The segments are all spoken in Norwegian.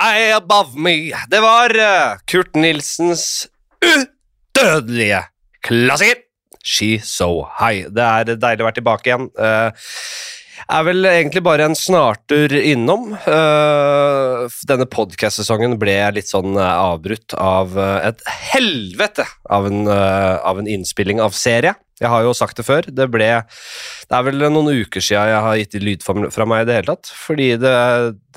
High Above Me. Det var eh, Kurt Nilsens udødelige klassiker. She's So High. Det er deilig å være tilbake igjen. Uh, er vel egentlig bare en snartur innom. Uh, denne podcast-sesongen ble litt sånn avbrutt av et helvete av en, av en innspilling av serie. Jeg har jo sagt det før. Det, ble, det er vel noen uker siden jeg har gitt lyd fra meg i det hele tatt. Fordi det,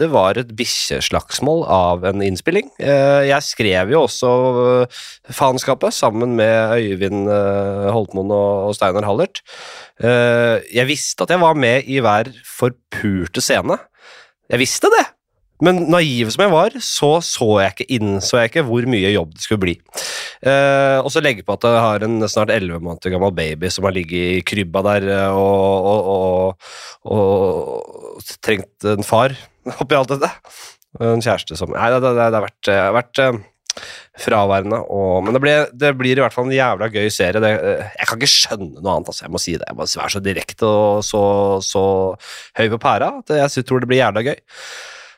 det var et bikkjeslagsmål av en innspilling. Eh, jeg skrev jo også eh, faenskapet sammen med Øyvind eh, Holtmoen og Steinar Hallert. Jeg visste at jeg var med i hver forpurte scene. Jeg visste det! Men naiv som jeg var, så så jeg ikke innså jeg ikke hvor mye jobb det skulle bli. Eh, og så legge på at jeg har en snart elleve måneder gammel baby som har ligget i krybba der eh, og, og, og, og trengt en far oppi alt dette. En kjæreste som Nei, det, det, det har vært, har vært eh, fraværende. Og, men det, blir, det, blir i hvert fall en jævla gøy serie. Det, jeg kan ikke skjønne noe annet. Altså, jeg må si det. Jeg må være så direkte og så, så høy på pæra at jeg tror det blir jævla gøy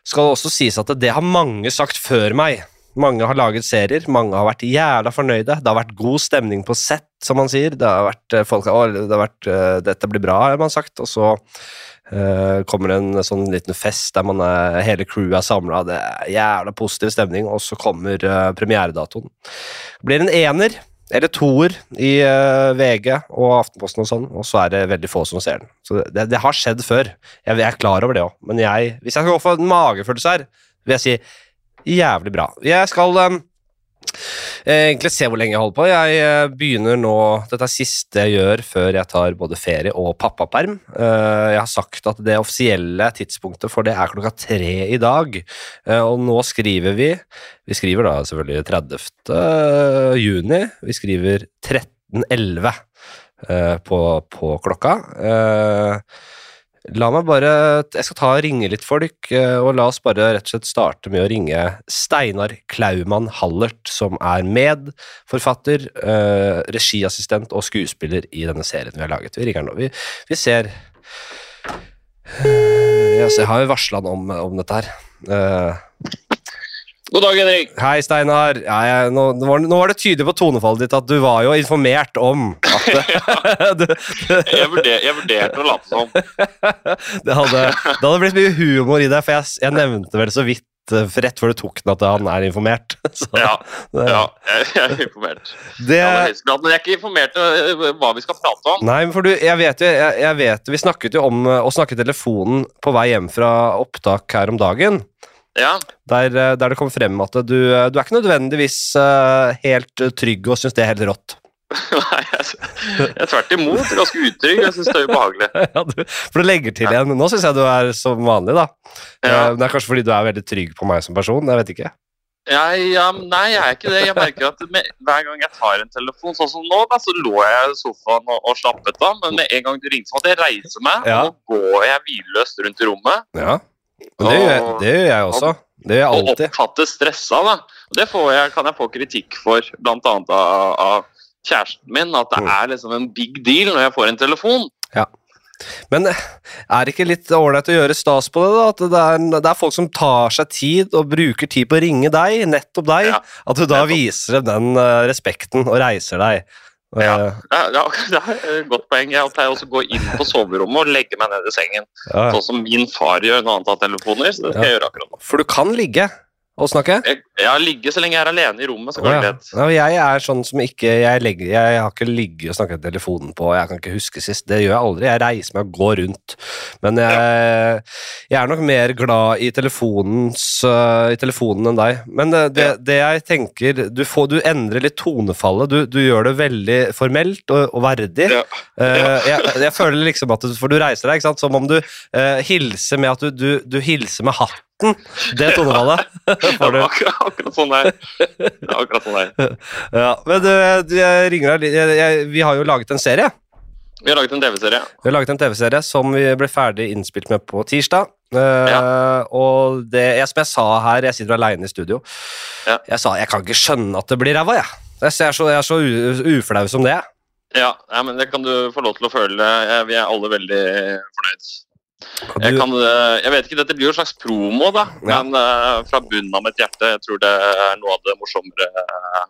skal det også sies at det har mange sagt før meg. Mange har laget serier, mange har vært jævla fornøyde. Det har vært god stemning på sett, som man sier. Det har vært eh, folk det har vært, uh, 'Dette blir bra', har man sagt. Og så uh, kommer det en sånn liten fest der man er, hele crewet er samla. Det er jævla positiv stemning, og så kommer uh, premieredatoen. Blir en ener eller toer i uh, VG og Aftenposten og sånn, og så er det veldig få som ser den. Så det, det har skjedd før. Jeg, jeg er klar over det òg, men jeg, hvis jeg skal gå for en magefølelse her, vil jeg si jævlig bra. Jeg skal um, egentlig se hvor lenge jeg holder på. Jeg uh, begynner nå Dette er siste jeg gjør før jeg tar både ferie og pappaperm. Uh, jeg har sagt at det offisielle tidspunktet for det er klokka tre i dag, og nå skriver vi vi skriver da selvfølgelig 30. juni. Vi skriver 13.11 uh, på, på, klokka. La meg bare Jeg skal ta og ringe litt folk, uh, og la oss bare rett og slett starte med å ringe Steinar Klaumann Hallert, som er medforfatter, uh, regiassistent og skuespiller i denne serien vi har laget. Vi ringer nå. Vi, vi ser Jeg har jo varsla han om, om, dette her. God dag, Henrik. Hei, Steinar. Ja, ja, nå, nå, var, nå, var, det tydelig på tonefallet ditt at du var jo informert om at du, jeg, vurderte, jeg, vurderte å late som. det, hadde, det hadde blitt mye humor i deg, for jeg, jeg nevnte vel så vidt eh, rett før du tok den at han er informert. Så, ja, ja jeg, er informert. Det... Ja, men jeg er ikke informert om hva vi skal prate om. Nei, for du, jeg vet jo, jeg, jeg vet, Vi snakket jo om å snakke i telefonen på vei hjem fra opptak her om dagen. Ja. Der, eh, der, det kom frem at du, eh, du er ikke nødvendigvis uh, helt trygg og syns det er helt rått. Nei, jeg, jeg er tvert imot ganske utrygg. Jeg syns det er ubehagelig. ja, du, for du legger til igjen. Nå syns jeg du er som vanlig, da. Ja. Det er kanskje fordi du er veldig trygg på meg som person. Jeg vet ikke. Jeg, ja, nei, jeg er ikke det. Jeg merker at med, hver gang jeg tar en telefon, sånn som nå, da, så lå jeg i sofaen og, og slappet av. Men med en gang du ringte, så måtte jeg reise meg. Ja. Og nå går jeg hvileløst rundt i rommet. Ja. Og det, gjør, det gjør jeg også. Det gjør jeg alltid. Og oppfattes stressa, da. Det jeg, kan jeg få kritikk for, bl.a. Av, av kjæresten min. At det mm. er liksom en big deal når jeg får en telefon. Ja. Men er det ikke litt ålreit å gjøre stas på det? da? At det er, det er, folk som tar seg tid og bruker tid på å ringe deg, nettopp deg. Ja, at du da viser dem den uh, respekten og reiser deg. Ja, ja, det er et godt poeng. Jeg pleier også å gå inn på soverommet og legge meg ned i sengen. Ja. Sånn som min far gjør når han tar telefoner. så det skal jeg gjøre akkurat nå. For du kan ligge? Å snakke? Jeg, jeg ligger så lenge jeg er alene i rommet. så går det greit. Ja, jeg er sånn som ikke jeg, legger, jeg har ikke ligget og snakket telefonen på Jeg kan ikke huske sist. Det gjør jeg aldri. Jeg reiser meg og går rundt. Men jeg, jeg er nok mer glad i, uh, i telefonen enn deg. Men det, det, det jeg tenker du, får, du, endrer litt tonefallet. Du, du, gjør det veldig formelt og, og verdig. Ja. Uh, jeg, føler liksom at du, For du reiser deg ikke sant? som om du uh, hilser med at du, du hilser med hatt hatten! Det tonefallet får du. Akkurat, akkurat sånn der. Akkurat sånn der. Ja, men du, jeg ringer deg Vi har jo laget en serie. Vi har laget en TV-serie. Vi har laget en TV-serie Som vi ble ferdig innspilt med på tirsdag. Uh, ja. Og det, jeg, som jeg sa her, jeg sitter aleine i studio. Ja. Jeg sa jeg kan ikke skjønne at det blir ræva, jeg. Jeg er så, jeg er så uflau som det. Ja, ja, men det kan du få lov til å føle. Vi er alle veldig fornøyd. Jeg, kan, eh, jeg vet ikke, dette blir jo en slags promo, da. Ja. Men eh, fra bunnen av mitt hjerte, jeg tror det er noe av det morsommere eh,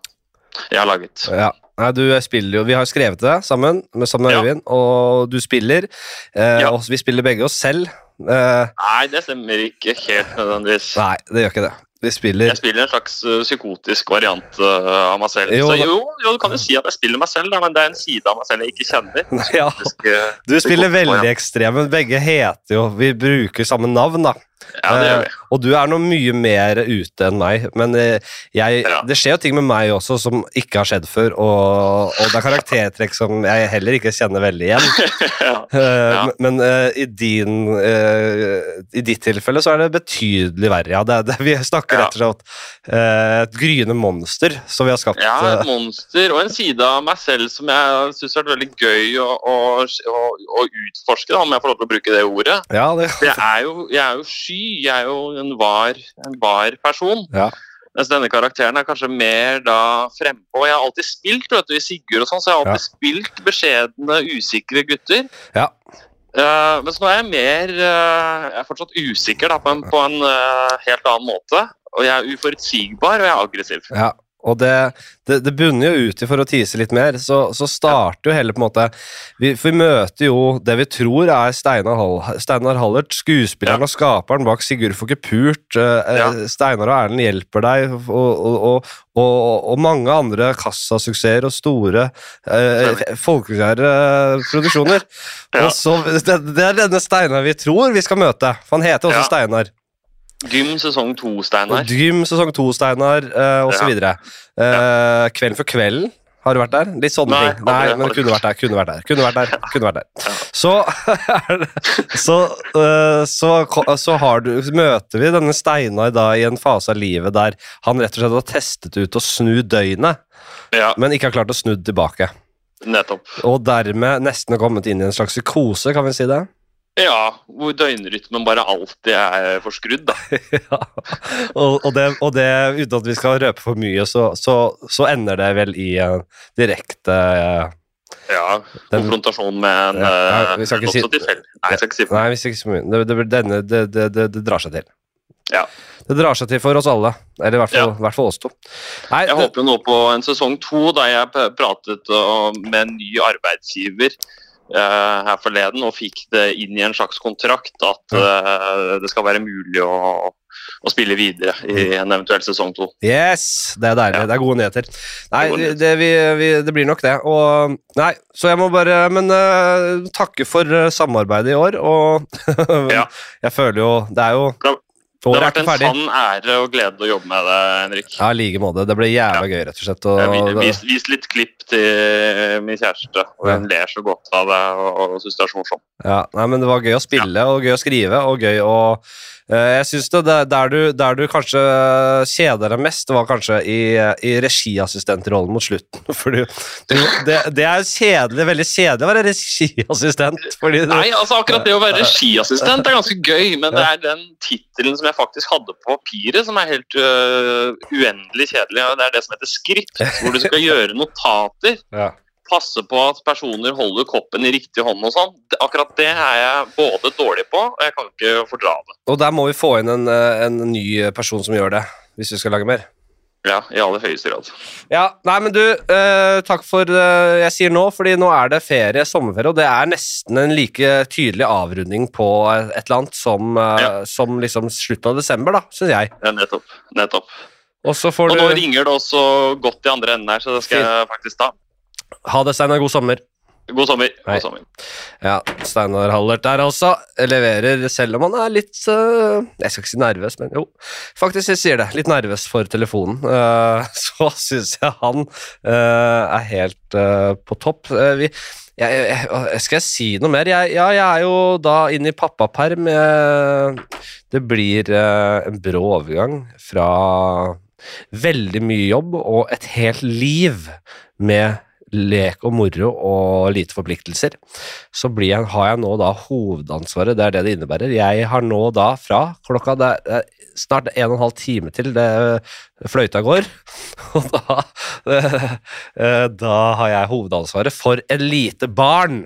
jeg har laget. Ja. Nei, du spiller jo Vi har skrevet det sammen med sammen med Ja. Øyvind, og du spiller. Eh, Ja. og vi spiller begge oss selv. Eh, Nei, det stemmer ikke helt nødvendigvis. nei, det gjør ikke det. Vi spiller Jeg spiller en slags eh, psykotisk variant eh, av meg selv. Jo, så jo, jo, du kan jo si at jeg spiller meg selv, da, men det er en side av meg selv jeg ikke kjenner. Ja, eh, du spiller veldig ekstrem, men begge heter jo Vi bruker samme navn, da. Ja, det gjør vi. Uh, og du er nå mye mer ute enn meg, men uh, jeg, Ja. det skjer jo ting med meg også som ikke har skjedd før, og, og det er karaktertrekk som jeg heller ikke kjenner veldig igjen. ja. Uh. Men i, din, i ditt tilfelle så er det betydelig verre. Ja, det, det, vi snakker rett og slett et gryende monster som vi har skapt. ja, et monster og en side av meg selv som jeg syns er veldig gøy å, å, å, å utforske, da, om jeg får lov til å bruke det ordet. ja, det, Jeg er jo, jeg er jo sky, jeg er jo en var, en var person. Ja. Mens denne karakteren er kanskje mer da frempå. Jeg har alltid spilt vet du, i Sigurd og sånn, så jeg har alltid spilt beskjedne, usikre gutter. Ja. Uh, mens nå er jeg mer uh, Jeg er fortsatt usikker da, på en, på en uh, helt annen måte. Og jeg er uforutsigbar, og jeg er aggressiv. ja. Og det, det, det bunner jo ut i, for å tise litt mer, så, så starter jo hele på en måte vi, For vi møter jo det vi tror er Steinar, Hall, Steinar Hallert, skuespilleren Ja. og skaperen bak 'Sigurd får ikke pult'. eh, Ja. Steinar og Erlend hjelper deg, og, og, og, og, mange andre kassasuksesser og store eh, folkekjære produksjoner. Ja. Så, det, det er denne Steinar vi tror vi skal møte. For han heter også. Steinar. Gym sesong to, Steinar. Gym sesong to, Steinar, uh, og så Ja. Eh, Kvelden for kvelden, har du vært der? Litt sånne Nei, ting. Nei, men kunne vært der. Kunne vært der. Kunne vært der, kunne vært der. Ja. Så, så, eh, så, så har du, møter vi denne Steinar da i en fase av livet der han rett og slett har testet ut å snu døgnet, Ja, men ikke har klart å snu tilbake. nettopp. Og dermed nesten kommet inn i en slags psykose, kan vi si det? Ja, hvor døgnrytmen bare alltid er forskrudd, da. ja. og, og, det, og det, uten at vi skal røpe for mye, så, så, så ender det vel i en direkte uh, Ja, Den- konfrontasjon med en Ja, ja, eh, vi skal ikke si- tilfeldig Nei, jeg skal ikke si for Nei, vi skal ikke mye. Det, det, denne, det, det, drar seg til. Ja. Det drar seg til for oss alle. Eller i hvert fall, Ja. hvert fall oss to. Nei, Jeg håper jo nå på en sesong to, da jeg pratet med en ny arbeidsgiver her forleden og fikk det inn i en slags kontrakt at uh, det skal være mulig å, å spille videre i en eventuell sesong to. yes! Det er deilig. Ja. Det er gode nyheter. Nei, Det det, vi, vi, det blir nok det. Og Nei, så jeg må bare Men uh, takke for eh, samarbeidet i år, og Ja. jeg føler jo Det er jo Det- har vært en sann ære og glede å jobbe med deg, Henrik. Ja, i like måte. Det ble jævla gøy, rett og slett. Og, vi- Vis, vis litt klipp til min kjæreste, og hun ler så godt av det og, og syns det er så morsomt. Ja, nei, men Det var gøy å spille og gøy å skrive og gøy å eh, Jeg syns det der, du, der du kanskje kjeder deg mest, var kanskje i, i regiassistentrollen mot slutten. For det, det er kjedelig, veldig kjedelig å være regiassistent. Nei, altså akkurat det å være regiassistent er ganske gøy, men det er den tittelen som jeg faktisk hadde på papiret, som er helt uh, uendelig kjedelig. Det er det som heter skript, hvor du skal gjøre notater. ja. Passe på at personer holder koppen i riktig hånd og sånn. Akkurat det er jeg både dårlig på, og jeg kan ikke fordra det. Og der må vi få inn en, eh, en ny person som gjør det, hvis vi skal lage mer. Ja, i aller høyeste grad. Ja, nei, men du, eh, takk for eh, jeg sier nå, fordi nå er det ferie, sommerferie, og det er nesten en like tydelig avrunding på et eller annet som, eh, Ja. som liksom slutten av desember, da, syns jeg. Ja, nettopp. nettopp. Og så får Og nå du ringer det også godt i andre enden her, så det skal jeg faktisk ta. Ha det, Steinar. God sommer. God sommer. God sommer. Ja, Steinar Hallert der altså. Leverer selv om han er litt uh, Jeg skal ikke si nervøs, men jo, faktisk jeg sier det. Litt nervøs for telefonen. Uh, så syns jeg han uh, er helt på topp. Vi, jeg, jeg, skal jeg si noe mer? Jeg, ja, jeg er jo da inne i pappaperm. Det blir en brå overgang fra veldig mye jobb og et helt liv med lek og moro og lite forpliktelser, så jeg, har jeg nå da hovedansvaret, det er det det innebærer. Jeg har nå da fra klokka det er snart en og en halv time til det fløyta går, og da, eh, da har jeg hovedansvaret for et lite barn.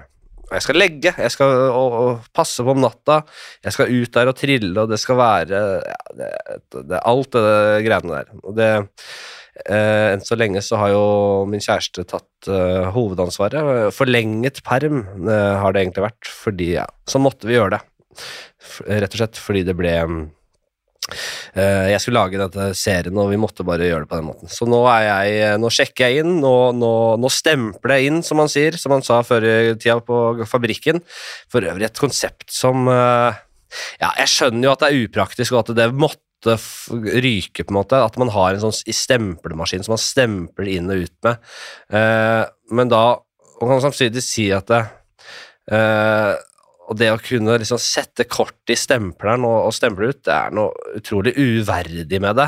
jeg skal legge, jeg skal og, og passe på om natta, jeg skal ut der og trille, og det skal være ja, det, det, alt det greiene der. Og det eh, Enn så lenge så har jo min kjæreste tatt uh, hovedansvaret. Forlenget perm uh, har det egentlig vært, fordi ja, så måtte vi gjøre det. F rett og slett fordi det ble Uh, jeg skulle lage denne serien, og vi måtte bare gjøre det på den måten. Så nå, jeg, nå sjekker jeg inn, nå, nå, nå, stempler jeg inn, som han sier, som han sa før i tida på fabrikken. For øvrig et konsept som uh, Ja, jeg skjønner jo at det er upraktisk, og at det måtte ryke, på en måte. At man har en sånn stemplemaskin som man stempler inn og ut med. Uh, men da man kan samtidig si at det, og det å kunne liksom sette kort i stempleren og, og stemple ut, det er noe utrolig uverdig med det.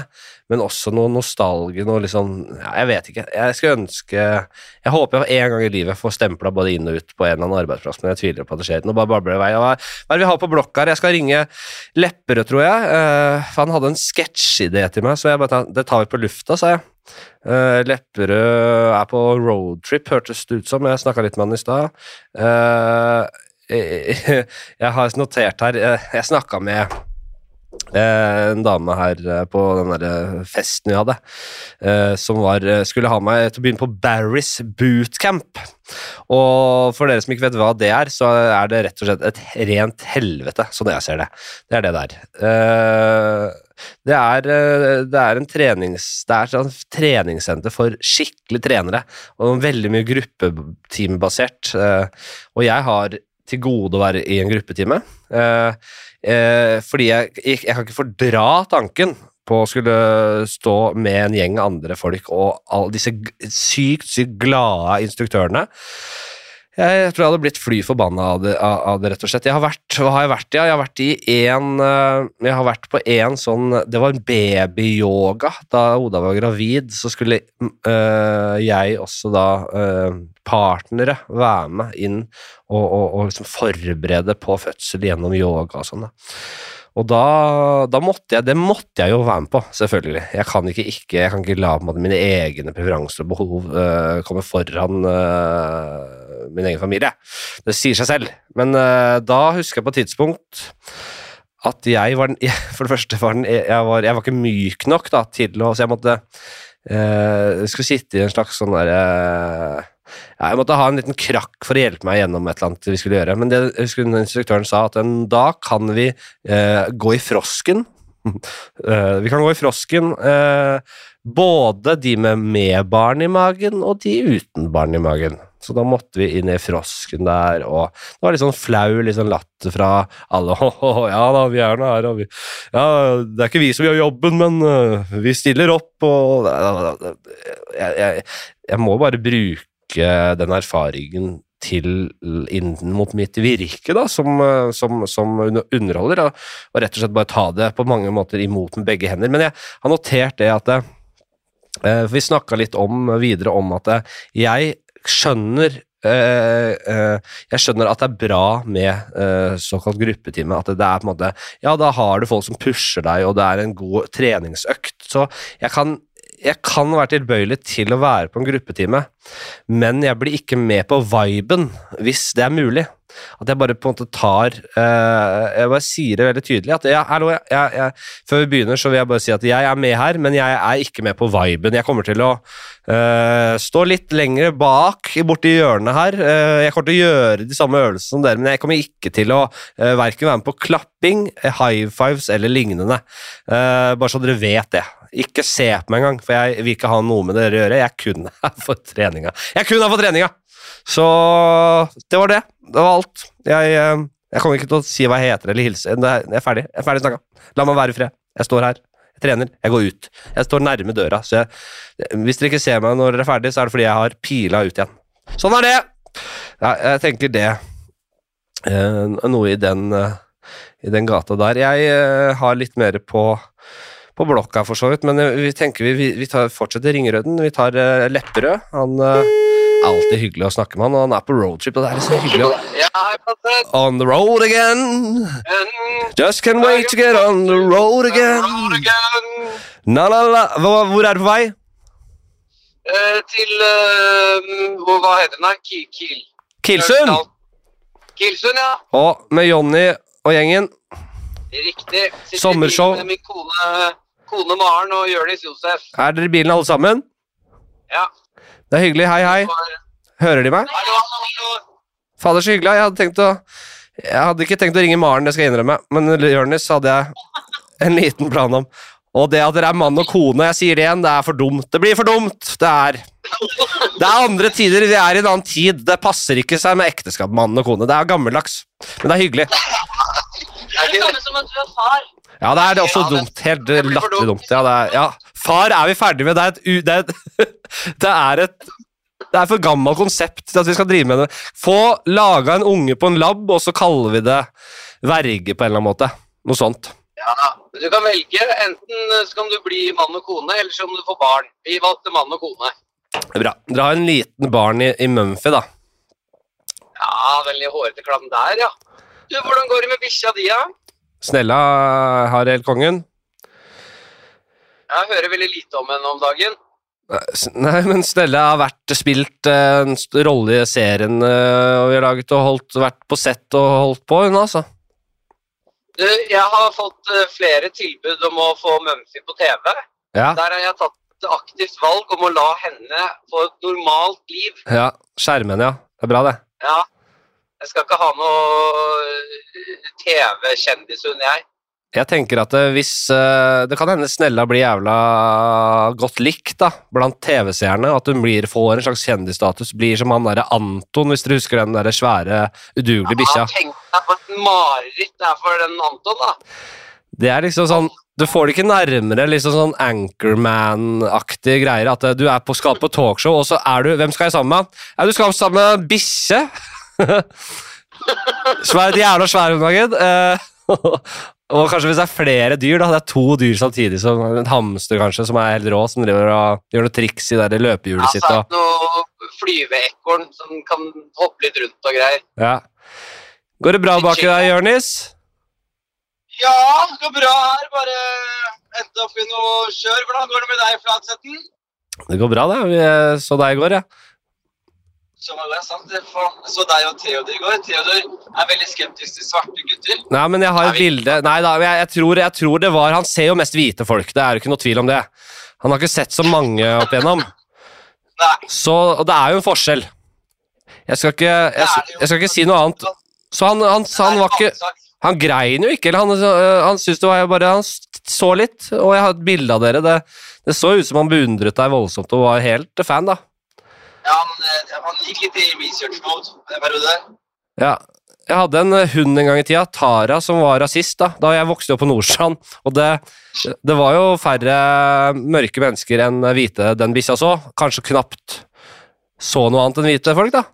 Men også noe nostalgi, noe liksom ja, Jeg vet ikke. Jeg skulle ønske Jeg håper jeg en gang i livet får stempla både inn og ut på en eller annen arbeidsplass, men jeg tviler på at det skjer. Nå bare babler det vei. Hva, er det vi har på blokka her? Jeg skal ringe Lepperød, tror jeg. Uh, for han hadde en sketsjidé til meg, så jeg bare tar, det tar vi på lufta, sa jeg. Uh, Lepperød er på roadtrip, hørtes det ut som. Jeg snakka litt med han i stad. Uh, jeg har notert her Jeg snakka med eh, en dame her eh, på den der festen vi hadde, eh, som var, skulle ha meg til å begynne på Barry's bootcamp. Og for dere som ikke vet hva det er, så er det rett og slett et rent helvete, sånn jeg ser det. Det er det der. Det er, det er en trenings, det er et treningssenter for skikkelig trenere, og veldig mye gruppeteambasert. Og jeg har til gode å være i en gruppetime. Eh, eh, fordi jeg, jeg, jeg, kan ikke fordra tanken på å skulle stå med en gjeng andre folk og alle disse sykt, sykt glade instruktørene. Jeg tror jeg hadde blitt fly forbanna av, av, det, rett og slett. Jeg har vært, hva har jeg vært i? Jeg har vært i en eh, Jeg har vært på en sånn Det var en babyyoga. Da Oda var gravid, så skulle øh, jeg også da øh, partnere være med inn og, og, og liksom forberede på fødsel gjennom yoga og sånn. Og da, da, måtte jeg Det måtte jeg jo være med på, selvfølgelig. Jeg kan ikke, ikke, jeg kan ikke la mine egne preferanser og behov uh, komme foran uh, min egen familie. Det sier seg selv. Men uh, da husker jeg på et tidspunkt at jeg var den For det første var den, jeg, var, jeg var ikke myk nok da, til å Så jeg måtte uh, skulle sitte i en slags sånn derre ja, jeg måtte ha en liten krakk for å hjelpe meg gjennom et eller annet vi skulle gjøre. Men det, jeg husker instruktøren sa at da kan vi eh, gå i frosken. vi kan gå i frosken uh, både de med, med barn i magen og de uten barn i magen. Så da måtte vi inn i frosken der, og det var litt sånn flau sånn latter fra alle. Oh, ja da, vi er nå her, og vi Ja, det er ikke vi som gjør jobben, men uh, vi stiller opp, og jeg, jeg, jeg må bare bruke den erfaringen til inn mot mitt virke da, som, som, som underholder, og, og, rett og slett bare ta det på mange måter imot med begge hender. Men jeg har notert det at det, eh, Vi snakka litt om, videre om at jeg skjønner Uh, uh, jeg skjønner at det er bra med uh, såkalt gruppetime. At det er på en måte Ja, da har du folk som pusher deg, og det er en god treningsøkt. Så jeg kan jeg kan være tilbøyelig til å være på en gruppetime, men jeg blir ikke med på viben, hvis det er mulig. At jeg bare på en måte tar uh, Jeg bare sier det veldig tydelig. At jeg, hallo, jeg, jeg, før vi begynner, så vil jeg bare si at jeg er med her, men jeg er ikke med på viben. Jeg kommer til å uh, stå litt lenger bak borti hjørnet her. Uh, jeg kommer til å gjøre de samme øvelsene som dere, men jeg kommer ikke til å uh, verken være med på klapping, high fives eller lignende. bare så dere vet det. Ikke se på meg engang, for jeg vil ikke ha noe med dere å gjøre. Jeg kun er for treninga. Jeg kun er for treninga! Så det var det. Det var alt. Jeg, eh, jeg kommer ikke til å si hva jeg heter eller hilse. Jeg er ferdig. Jeg er ferdig snakka. La meg være i fred. Jeg står her. Jeg trener. Jeg går ut. Jeg står nærme døra. Så jeg, hvis dere ikke ser meg når dere er ferdig, så er det fordi jeg har pila ut igjen. Sånn er det! Ja, jeg tenker det. Eh, noe i den, eh, i den gata der. Jeg har litt mer på på blokka, for så vidt. Men vi tenker vi, vi tar, fortsetter Ringerøden. Vi tar uh, Lepperød. Han uh, alltid hyggelig å snakke med han, og han er på roadtrip, og det er så hyggelig. On the road again. Just can't wait to get on the road again. Na, na, na. Hvor er du på vei? Uh, til uh, Hva heter den? Kiel. Kilsund? Kilsund, ja. Og med Jonny og gjengen. Riktig. Sitter Sommershow. Med min kone, kone Maren og Jonis Josef. Er dere i bilen alle sammen? Ja. Det er hyggelig. Hei, hei. Hører de meg? Fader, så hyggelig. Jeg hadde tenkt å Jeg hadde ikke tenkt å ringe Maren, det skal jeg innrømme, men Jonis hadde jeg en liten plan om. Og det at dere er mann og kone, jeg sier det igjen, det er for dumt. Det blir for dumt. Det er Det er andre tider. Vi er i en annen tid. Det passer ikke seg med ekteskap, mann og kone. Det er gammeldags. Men det er hyggelig. Det Er det samme som at du er far. Ja, det er også Ja, dumt. Helt latterlig dumt. Ja, det er, ja. Far er vi ferdig med. Det er et, det er et, det er et det er for gammelt konsept til at vi skal drive med det. Få laga en unge på en lab, og så kaller vi det verge på en eller annen måte. Noe sånt. Ja, du kan velge. Enten så kan du bli mann og kone, eller så må du få barn. Vi valgte mann og kone. Bra. Dere har en liten barn i, i Mumphy, da. Ja, veldig hårete klam der, ja. Du, Hvordan går det med bikkja di, da? Snella har helt kongen. Jeg hører veldig lite om henne om dagen. Nei, men Snella har vært spilt eh, en rolle i serien, eh, og vi har laget og holdt, vært på sett og holdt på, hun altså. Du, jeg har fått eh, flere tilbud om å få Mumphy på TV. Ja, Der har jeg tatt aktivt valg om å la henne få et normalt liv. ja. Skjermen, ja. Det er bra, det. Ja. Jeg skal ikke ha noe eh, TV-kjendishund, jeg. Jeg tenker at eh, hvis eh, Det kan hende Snella blir jævla godt likt da, blant TV-seerne. At hun blir, får en slags kjendisstatus. Blir som han derre Anton, hvis dere husker den derre svære, udugelige bikkja. Ja, tenk deg for et mareritt det er for den Anton, da. Det er liksom sånn Du får det ikke nærmere liksom sånn Anchorman-aktige greier. At du er på, skal på talkshow, og så er du Hvem skal jeg sammen med? Ja, du skal sammen med bikkje. Svær, de jævla svære om dagen. Eh, og kanskje hvis det er flere dyr, da. Det er to dyr samtidig, som en hamster kanskje, som er helt rå, som driver og gjør noe triks i det løpehjulet Ja, sitt. så er det noe flyveekorn som kan hoppe litt rundt og greier. ja. Går det bra baki deg, Jørnis? Ja, det går bra her. Bare endte opp i noe kjør. Hvordan går det med deg, Flatsetten? Det går bra, det. Vi eh, så deg i går, ja. Så alle har sagt. Jeg så deg og Theodor i går. Theodor er veldig skeptisk til svarte gutter. Nei, men jeg har et bilde Nei da, jeg, jeg, tror, jeg tror det var Han ser jo mest hvite folk, det er jo ikke noe tvil om det. Han har ikke sett så mange opp igjennom. Nei. Så og det er jo en forskjell. Jeg skal ikke, jeg, jo. jeg skal ikke si noe annet. Så han, han, han var ikke Han grein jo ikke, eller han, han syntes det var bare Han så litt, og jeg har et bilde av dere. Det, det så ut som han beundret deg voldsomt og var helt fan, da. Ja, han, eh, han gikk litt i research mode en periode. Ja. Jeg hadde en øh, hund en gang i tida, Tara, som var rasist. Da Da jeg vokste opp på Nordstrand. Og det, det var jo færre mørke mennesker enn hvite den bikkja så. Kanskje knapt så noe annet enn hvite folk, da.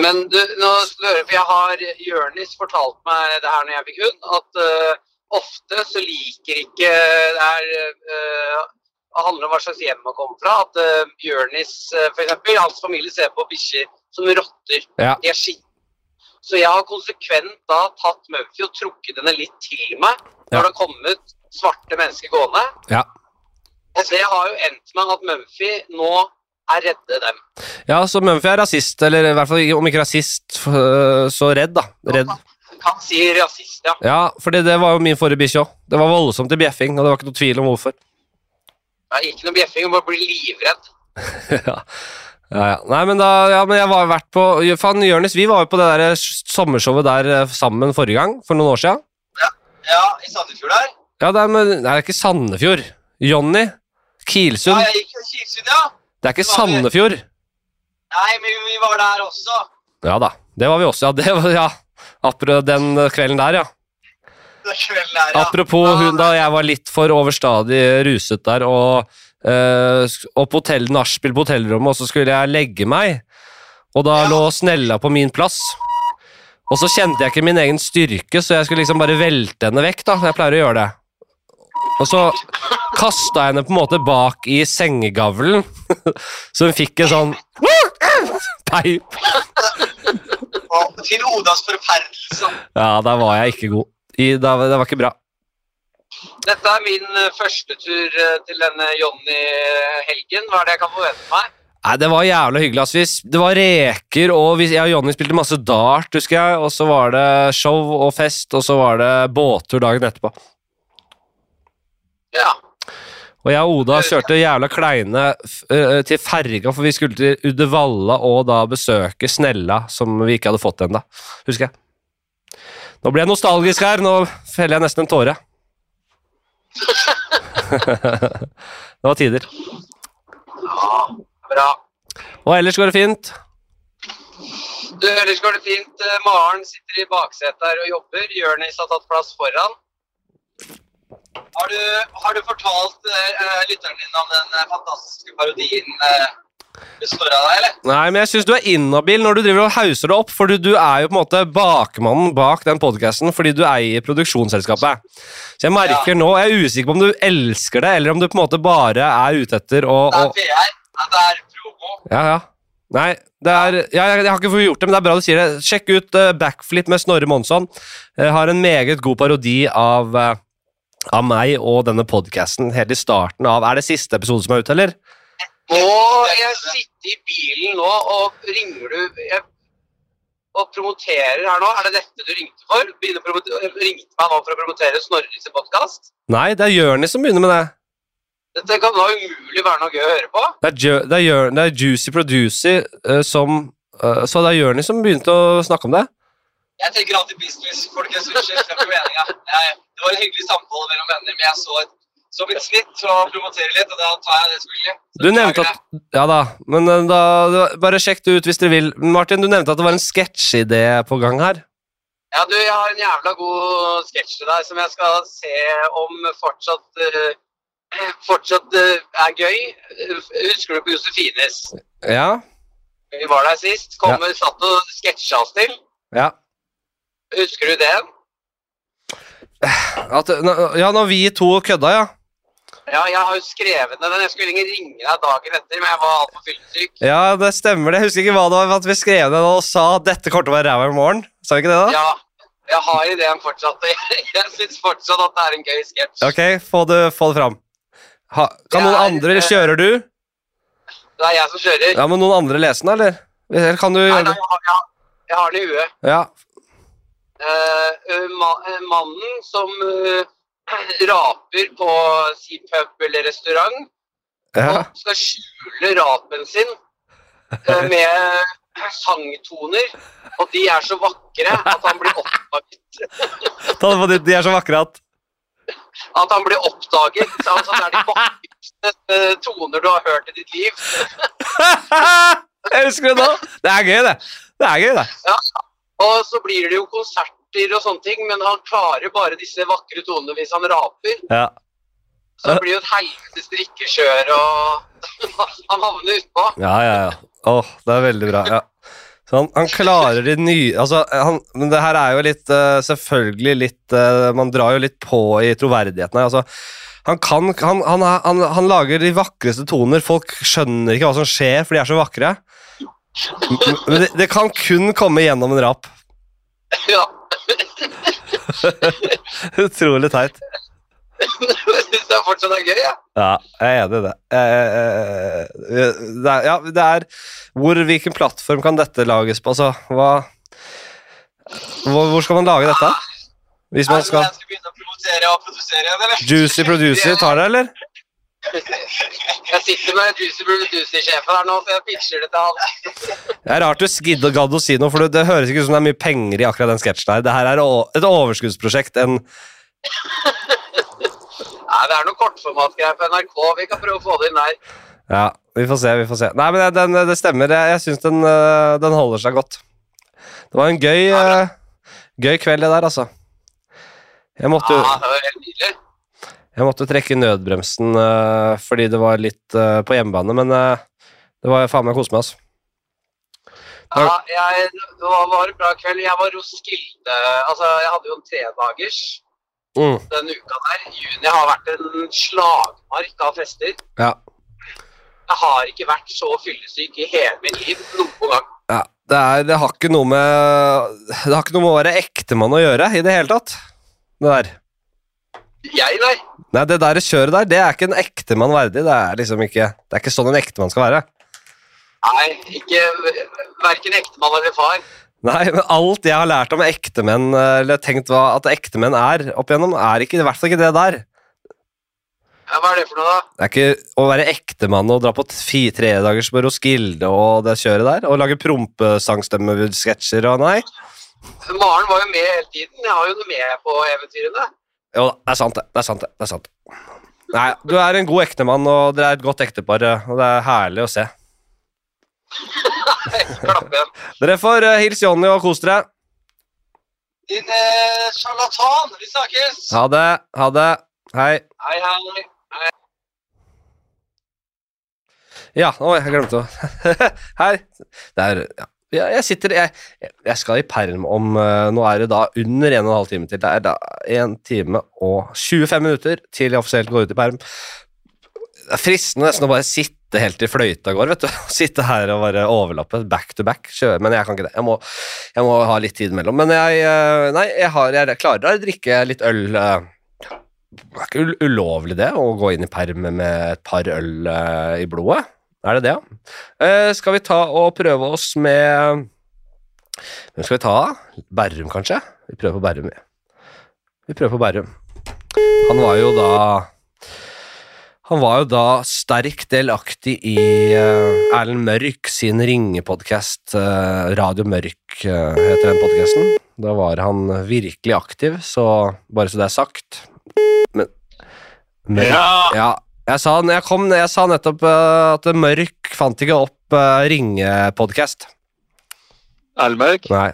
Men du, nå skal for jeg har Jørnis fortalt meg det her når jeg fikk hund, at uh, ofte så liker ikke det er eh, Det handler om hva slags hjem man kommer fra. At uh, Bjørnis uh, f.eks., hans familie ser på bikkjer som rotter. Ja. De er skitne. Så jeg har konsekvent da tatt Mumphy og trukket henne litt til meg når Ja. det har kommet svarte mennesker gående. Ja. Så det har jo endt med at Mumphy nå er redde dem. Ja, så Mumphy er rasist, eller i hvert fall om ikke rasist, øh, så redd, da. Redd. Kan si rasist, ja. Ja, for det var jo min forrige bikkje òg. Det var voldsomt til bjeffing, og det var ikke noe tvil om hvorfor. Ja, ikke noe bjeffing, bare bli livredd. ja. Ja, ja. Nei, men da Ja, men jeg var vært på Faen, Jonis, vi var jo på det der sommershowet der eh, sammen forrige gang, for noen år siden. Ja, ja i Sandefjord der. Ja, det er, med, nei, det er ikke Sandefjord. Jonny. Kilsund. Ja, jeg gikk Kilsund, ja. Det er ikke det. Sandefjord. Nei, men vi var der også. Ja da, det var vi også. Ja, det var, ja. Apropos den kvelden der, ja. Den kvelden ja. Apropos hun da jeg var litt for overstadig ruset der, og, eh, opp på hotell, nachspiel på hotellrommet, og så skulle jeg legge meg, og da Ja. lå Snella på min plass. Og så kjente jeg ikke min egen styrke, så jeg skulle liksom bare velte henne vekk, da. Jeg pleier å gjøre det. Og så kasta jeg henne på en måte bak i sengegavlen, så hun fikk en sånn peip. Og til Odas forferdelse. Ja, der var jeg ikke god. I, da, det var ikke bra. Dette er min eh, første tur eh, til denne Jonny-helgen. Hva er det jeg kan forvente meg? Nei, Det var jævlig hyggelig. Altså. Det var reker, og vi, jeg og Jonny spilte masse dart, husker jeg. Og så var det show og fest, og så var det båttur dagen etterpå. Ja. Og jeg og Oda kjørte jævla kleine til ferga, for vi skulle til Uddevalla og da besøke Snella, som vi ikke hadde fått ennå, husker jeg. Nå blir jeg nostalgisk her, nå feller jeg nesten en tåre. det var tider. ja. Bra. Og ellers går det fint. Du, ellers går det fint. Eh, Maren sitter i baksetet her og jobber. Jørnis har tatt plass foran. Har du, har du fortalt uh, lytteren din om den eh, fantastiske parodien uh, består av deg, eller? Nei, men jeg syns du er inhabil når du driver og hauser det opp, for du, du er jo på en måte bakmannen bak den podkasten fordi du eier produksjonsselskapet. Så jeg merker nå, jeg er usikker på om du elsker det, eller om du på en måte bare er ute etter å, Det er PR. Det er promo. Ja, ja. Nei, det er, ja, jeg, jeg har ikke fått gjort det, men det er bra du sier det. Sjekk ut uh, Backflip med Snorre Monsson. Jeg har en meget god parodi av, uh, av meg og denne podkasten helt i starten av Er det siste episode som er ute, eller? Nå jeg sitter i bilen nå, og ringer du jeg, og promoterer her nå. Er det dette du ringte for? Begynner ringte meg nå for å promotere Snorres podkast? Nei, det er Jonis som begynner med det. Dette kan da umulig være noe gøy å høre på. Det er, det er, Jør- det er Juicy Producy uh, som uh, Så det er Jonis som begynte å snakke om det? Jeg tenker alltid business, folkens. Unnskyld, Det var en hyggelig samtale mellom venner, men jeg så et, så mitt snitt og promotere litt, og da tar jeg det selvfølgelig. Så Du nevnte at Ja da, men eh, da, Bare sjekk det ut hvis dere vil. Martin, du nevnte at det var en sketsjidé på gang her. Ja, du, jeg har en jævla god sketsj til deg som jeg skal se om fortsatt uh, fortsatt uh, er gøy. Husker du på Josefines? Ja? Vi var der sist. Kom, satt og sketsja oss til. Ja. Husker du det? At, ja, når vi to kødda, ja. Ja, jeg har jo skrevet ned den. Jeg skulle egentlig ringe deg dagen etter, men jeg var altfor fyllesyk. Ja, det stemmer. det. Jeg husker ikke hva det var, at vi skrev ned og sa at dette kommer til å være ræva i morgen. Sa vi ikke det, da? Ja, jeg har ideen fortsatt. Jeg, syns fortsatt at det er en gøy sketsj. Ok, få det, få det fram. Ha, kan noen er, andre Kjører du? Det er jeg som kjører. Ja, men noen andre lese den, eller? Eller kan du Nei, nei, jeg har, jeg har- jeg har den i huet. Ja. Uh, ma eh, mannen som raper på si pub eller restaurant, ja. og skal skjule rapen sin eh, med sangtoner, og de er så vakre at han blir oppdaget. De er så vakre at At han blir oppdaget. Altså, det er de vakreste eh, toner du har hørt i ditt liv. Jeg husker det nå! Det er gøy, det. Det er gøy, det. Og så blir det jo konserter og sånne ting, men han klarer bare disse vakre tonene hvis han raper. Ja. Så det blir jo et helvetes drikkekjør, og han havner utpå. Ja, ja, ja. Åh, det er veldig bra. ja. Så han, han klarer de nye altså, han, Men det her er jo litt uh, Selvfølgelig litt uh, Man drar jo litt på i troverdigheten her. Altså, han kan han, han, han, han lager de vakreste toner. Folk skjønner ikke hva som skjer, for de er så vakre. Men det, det kan kun komme gjennom en rap. Ja. Utrolig teit. Jeg syns det fortsatt er gøy, jeg. Ja, jeg er enig i det. Det er, ja, det er hvor, Hvilken plattform kan dette lages på? Altså, hva hvor, skal man lage dette? Hvis man skal jeg skal begynne å og produsere eller? Juicy producer tar det, eller? Jeg sitter med Juicy Producer-sjefen her nå, så jeg pitcher det til han. Det er rart du skidd og gadd å si noe, for det, det høres ikke ut som det er mye penger i akkurat den sketsjen her. Det her er et overskuddsprosjekt. En, Nei, det er noe kortformatgreier på NRK. Vi kan prøve å få det inn der. ja, vi får se, vi får se. Nei, men det, den, det stemmer. Jeg, jeg syns den, øh, den holder seg godt. Det var en gøy, ja, gøy kveld, det der, altså. Jeg måtte, Ja, det var helt nydelig. Jeg måtte trekke nødbremsen uh, fordi det var litt uh, på hjemmebane, men uh, det var faen meg kose meg, altså. Ja, jeg, det var, var en bra kveld. Jeg var Roskilde Altså, jeg hadde jo en tredagers Mm, denne uka der. Juni har vært en slagmark av fester. ja. Jeg har ikke vært så fyllesyk i hele mitt liv noen gang. Ja, det, er, det har ikke noe med Det har ikke noe med å være ektemann å gjøre i det hele tatt. Det der. Jeg, nei. Nei, det der kjøret der, det er ikke en ektemann verdig. Det er liksom ikke Det er ikke sånn en ektemann skal være. Nei, ikke verken ektemann eller far. Nei, men alt jeg har lært om ektemenn, eller tenkt hva at ektemenn er opp igjennom, er ikke, i hvert fall ikke det der. Ja, hva er det for noe, da? Det er ikke å være ektemann og dra på tredagers tre dagers på Roskilde og det kjøret der, og lage prompesangstemmesketsjer og nei. Maren var jo med hele tiden. Jeg har jo noe med på eventyrene. Jo da, det er sant det. Det er sant det. det er sant. Nei, du er en god ektemann, og dere er et godt ektepar, og det er herlig å se. Igjen. Dere får uh, hils Jonny og kos dere. Din eh, sjarlatan. Vi snakkes. Ha det. Ha det. Hei. Hei, hei. Ja, oi, jeg glemte å Her. Er ja. Ja, jeg sitter jeg, jeg skal i perm om uh, Nå er det da under 1 12 time til. Det er da 1 time og 25 minutter til jeg offisielt går ut i perm. Det er fristende nesten å bare sitte helt til fløyta går, vet du. Sitte her og bare overlappe back to back. Kjøre, men jeg kan ikke det. Jeg må, jeg må ha litt tid imellom. Men jeg, uh, nei, jeg, har, jeg klarer å drikke litt øl. Uh, det er ikke ulovlig det, å gå inn i perm med et par øl i blodet. Er det det, ja? Uh, skal vi ta og prøve oss med Hvem skal vi ta? Berrum, kanskje? Vi prøver på Berrum, vi. Vi prøver på Berrum. Han var jo da Han var jo da sterkt delaktig i uh, Erlend Mørk sin ringepodkast, uh, Radio Mørk heter den podkasten. Da var han virkelig aktiv, så bare så det er sagt. Men Mørk, Ja! ja jeg sa, jeg, kom, jeg sa nettopp uh, at Mørk fant ikke opp uh, ringepodkast. Elmørk? Nei.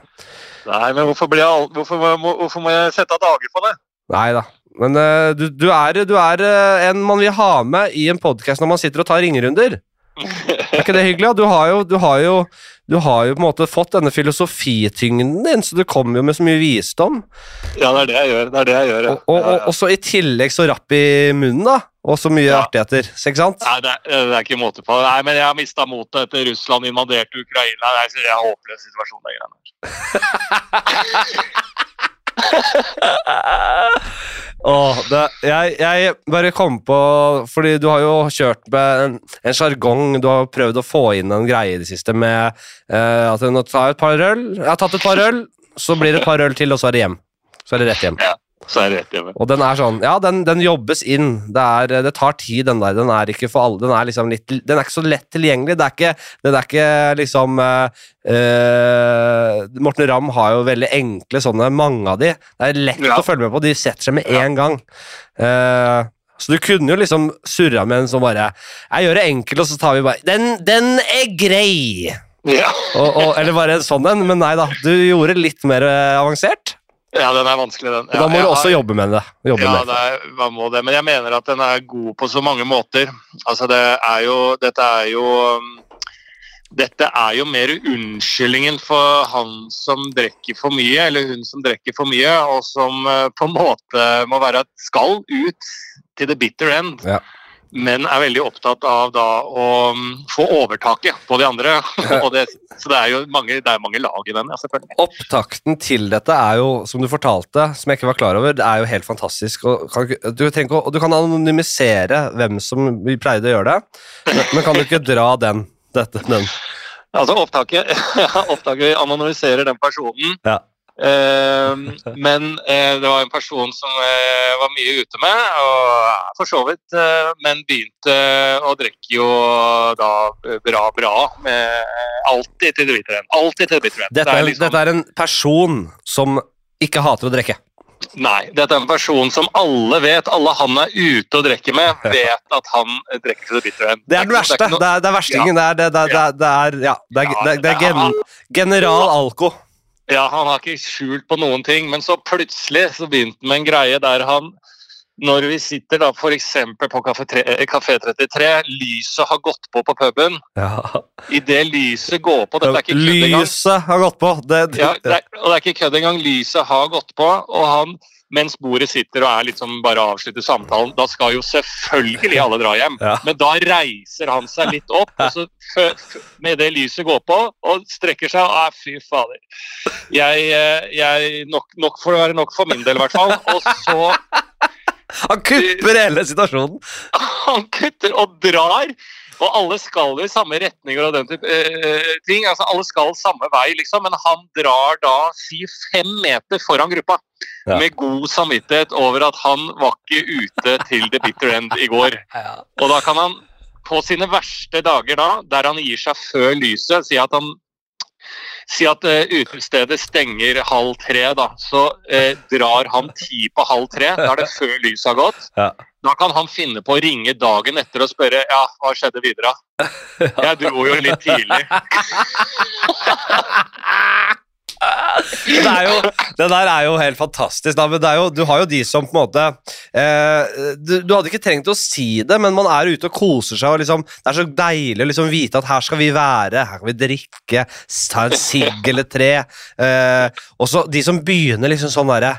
Nei, men hvorfor, blir jeg, hvorfor, må, hvorfor må jeg sette av dager på det? Nei da. Men uh, du, du er, du er en man vil ha med i en podkast når man sitter og tar ringerunder. Er ikke det hyggelig? Du har jo, du har jo, du har jo på en måte fått denne filosofityngden din, så du kommer jo med så mye visdom. Ja, det er det jeg gjør. Det er det jeg gjør, ja. Og, og, og, og så i tillegg så rapp i munnen, da. Og så mye Ja. artigheter. Ikke sant? Nei, det er, det er ikke måte på. Nei, men jeg har mista motet etter Russland invaderte Ukraina. Det er, det er håpløs situasjon. Det greiene. Åh, det, jeg, jeg bare kom på Fordi du har jo kjørt med en, en sjargong. Du har prøvd å få inn en greie i det siste med uh, at nå tar jeg et par øl. Jeg har tatt et par øl, så blir det et par øl til, og så er det hjem. Så er det rett hjem. Så er det rett hjemme. Og den er sånn Ja, den, den jobbes inn. Det, er, det tar tid, den der. Den er ikke for alle. Den er liksom litt Den er ikke så lett tilgjengelig. Det er ikke, den er ikke liksom eh, Morten Ramm har jo veldig enkle sånne, mange av de. Det er lett Ja. å følge med på. De setter seg med Ja. en gang. Uh, så du kunne jo liksom surra med en som bare Jeg gjør det enkelt, og så tar vi bare Den, den er grei! Ja. Og, og, eller bare en sånn en. Men nei da, du gjorde litt mer avansert. Ja, den er vanskelig, den. Ja, da må du også har- jobbe med det. Jobbe Ja, med. det er, man må det. Men jeg mener at den er god på så mange måter. Altså, det er jo Dette er jo um, dette er jo mer unnskyldningen for han som drikker for mye, eller hun som drikker for mye, og som eh, på en måte må være skal ut til the bitter end. Ja. Men er veldig opptatt av da å um, få overtaket på de andre. og det, så det er jo mange, det er mange lag i den, ja, selvfølgelig. Opptakten til dette er jo, som du fortalte, som jeg ikke var klar over, det er jo helt fantastisk. Og kan, du, å- og du kan anonymisere hvem som pleide å gjøre det, men, kan du ikke dra den? Dette, den. Altså opptaket, opptaket anonymiserer den personen. Ja. Eh, men eh, det var en person som eh, var mye ute med, og er for så vidt, eh, men begynte å drikke jo da bra, bra. Med, alltid til det bitre end. Alltid til det bitre end. Dette, Det er, er liksom- dette er en person som ikke hater å drikke. Nei, dette er en person som alle vet, alle han er ute og drikker med, vet at han drikker til det bitre end. Det er den verste. Det er, det er verstingen. Det er, det, det, det, er, ja, det er, er, er general Alko. Ja, han har ikke skjult på noen ting, men så plutselig så begynte han med en greie der han når vi sitter da f.eks. på Kafé tre- eh, Kafé 33, lyset har gått på på puben. Ja. Idet lyset går på Dette er ikke kødd engang. Lyset har gått på. Det, det, Ja, det er, og det er ikke kødd engang. Lyset har gått på, og han mens bordet sitter og er liksom bare avslutter samtalen, da skal jo selvfølgelig alle dra hjem. Ja. Men da reiser han seg litt opp, og så med det lyset går på, og strekker seg. Å, fy fader. Jeg, eh, jeg nok, nok får det være nok for min del, i hvert fall. Og så Han kupper hele situasjonen. Han kutter og drar Og alle skal i samme retninger og den type eh, ting. altså Alle skal samme vei, liksom, men han drar da si fem meter foran gruppa. Ja. Med god samvittighet over at han var ikke ute til the bitter end i går. Og da kan han på sine verste dager da, der han gir seg før lyset, si at han Si at uh, utestedet stenger halv tre, da. Så uh, drar han ti på halv tre. Da er det før lyset har gått. Ja. Da kan han finne på å ringe dagen etter og spørre ja, hva skjedde videre. Jeg dro jo litt tidlig. det, er jo, det der er jo helt fantastisk. Da. Men det jo, du har jo de som på en måte eh, du, du hadde ikke trengt å si det, men man er ute og koser seg. Og liksom, det er så deilig å liksom vite at her skal vi være, her kan vi drikke, ta en sigg eller tre. Eh, og så de som begynner liksom sånn derre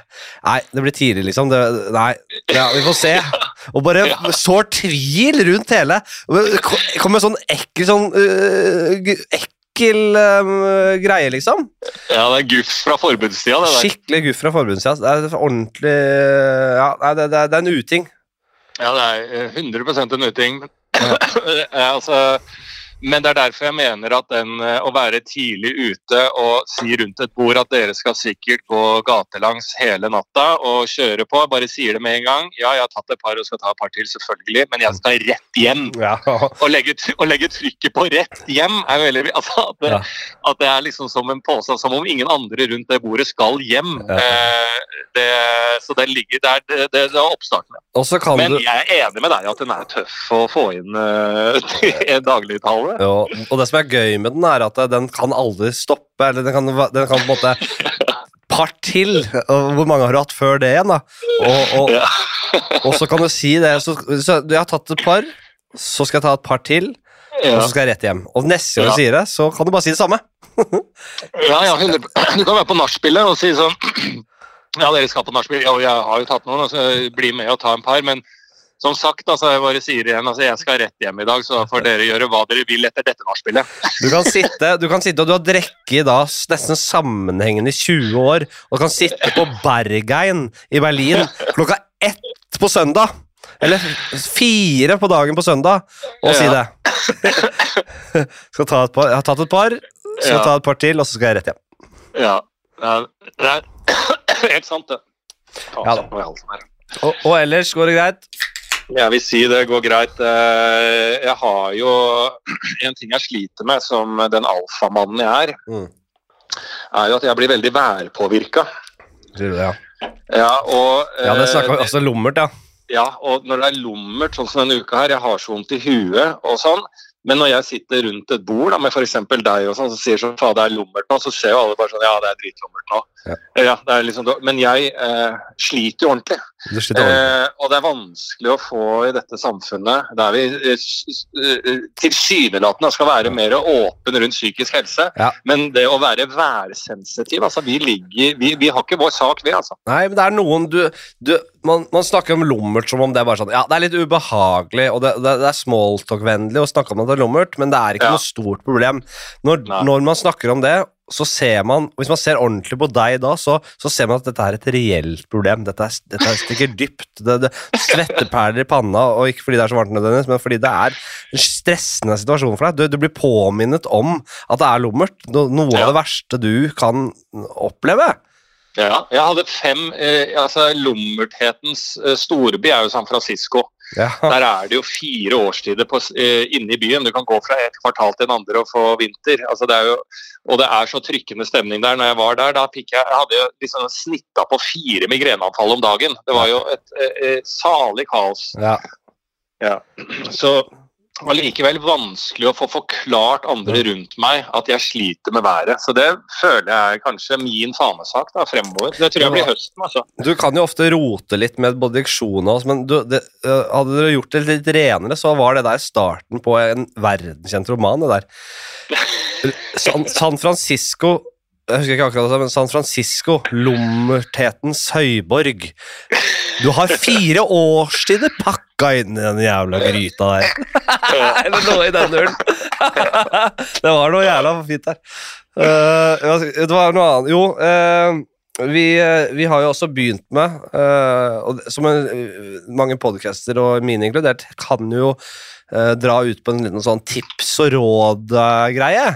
Nei, det blir tidlig, liksom. Det, nei, ja, vi får se. Og bare sår tvil rundt hele. Kommer sånn ekkel sånn øh, ekkel um, greie, liksom. Ja, det er guff fra forbudstida, det der. Skikkelig guff fra forbundstida Det er ordentlig Ja, det, det, det er en uting. Ja, det er eh, 100% en uting. Ja, altså, men det er derfor jeg mener at den eh, å være tidlig ute og si rundt et bord at dere skal sikkert gå gatelangs hele natta og kjøre på, bare sier det med en gang. Ja, jeg har tatt et par og skal ta et par til, selvfølgelig, men jeg skal rett hjem. Ja. Å legge, å legge trykket på rett hjem er veldig altså, at, det, Ja. at det er liksom som en påstand, som om ingen andre rundt det bordet skal hjem. Ja. Eh, det, så den ligger der. Det, det, det er oppstarten. Men jeg er enig med deg at den er tøff å få inn uh, en dagligtale. Ja, Og det som er gøy med den, er at den kan aldri stoppe. Eller den kan, den kan på en måte Par til. Og hvor mange har du hatt før det igjen, da? Og, og, Ja. og så kan du si det. Så, så jeg har tatt et par, så skal jeg ta et par til, og så skal jeg rett hjem. Og neste gang Ja. du sier det, så kan du bare si det samme. ja, ja Du kan være på nachspielet og si sånn Ja, dere skal på nachspiel. Ja, jeg har jo tatt noen, så bli med og ta en par. Men som sagt, altså, jeg bare sier igjen, altså, jeg skal rett hjem i dag, så får dere gjøre hva dere vil etter dette nachspielet. Du kan sitte, du kan sitte og du har drukket da nesten sammenhengende i 20 år, og kan sitte på Bergein i Berlin klokka ett på søndag. Eller fire på dagen på søndag, og si det. Skal ta et par, jeg har tatt et par, skal ta et par til, og så skal jeg rett hjem. Ja, det er helt sant, det. Ta Ja da. Og, og ellers går det greit? Jeg vil si det går greit. Eh, Jeg har jo en ting jeg sliter med som den alfamannen jeg er, Mm. er jo at jeg blir veldig værpåvirka. Sier du det, Ja, Ja, og, ja det eh, snakker vi også lummert, ja. ja, og når det er lummert, sånn som denne uka her, jeg har så vondt i huet og sånn, men når jeg sitter rundt et bord da, med f.eks. deg og sånn, så sier sånn, faen det er lummert nå, så ser jo alle bare sånn, ja det er dritlummert nå. Ja. Ja, det er liksom, men jeg eh, sliter jo ordentlig. Det sliter ordentlig. Eh, og det er vanskelig å få i dette samfunnet der vi eh, eh, tilsynelatende skal være mer åpen rundt psykisk helse. Ja. Men det å være værsensitiv altså vi, ligger, vi, vi har ikke vår sak, vi. altså. Nei, men det er noen du, du man, man snakker om lummert som om det er bare sånn Ja, det er litt ubehagelig, og det, det, det er smalltalk-vennlig å snakke om at det er lummert, men det er ikke Ja. noe stort problem. Når, når man snakker om det, så ser man Hvis man ser ordentlig på deg da, så, så ser man at dette er et reelt problem. Dette, er, dette er stikker dypt. Det, det Svetteperler i panna, og ikke fordi det er så varmt nødvendigvis, men fordi det er en stressende situasjon for deg. Du, du blir påminnet om at det er lummert. No, noe Ja. av det verste du kan oppleve. Ja, jeg hadde fem eh, altså Lummerthetens eh, storby er jo San Francisco. Ja. Der er det jo fire årstider på, eh, inne i byen. Du kan gå fra et kvartal til en andre og få vinter. Altså det jo, og det er så trykkende stemning der. Når jeg var der, da jeg, jeg hadde jeg liksom snitta på fire migreneanfall om dagen. Det var jo et, eh, eh, salig kaos. ja. Så allikevel vanskelig å få forklart andre rundt meg at jeg sliter med været. Så det føler jeg er kanskje min fanesak da, fremover. Det tror jeg blir høsten, altså. Du kan jo ofte rote litt med både diksjon og oss, men du, det, hadde dere gjort det litt renere, så var det der starten på en verdenskjent roman, det der. San, San Francisco Jeg husker ikke akkurat det, men San Francisco, lommertetens høyborg. Du har fire årstider pakka inn i den jævla gryta der. Eller noe i den duren. det var noe jævla fint der. Uh, det var noe annet Jo, uh, vi, eh, vi har jo også begynt med, uh, og som en, mange podcaster og mine inkludert, kan jo dra ut på en liten sånn tips og råd-greie.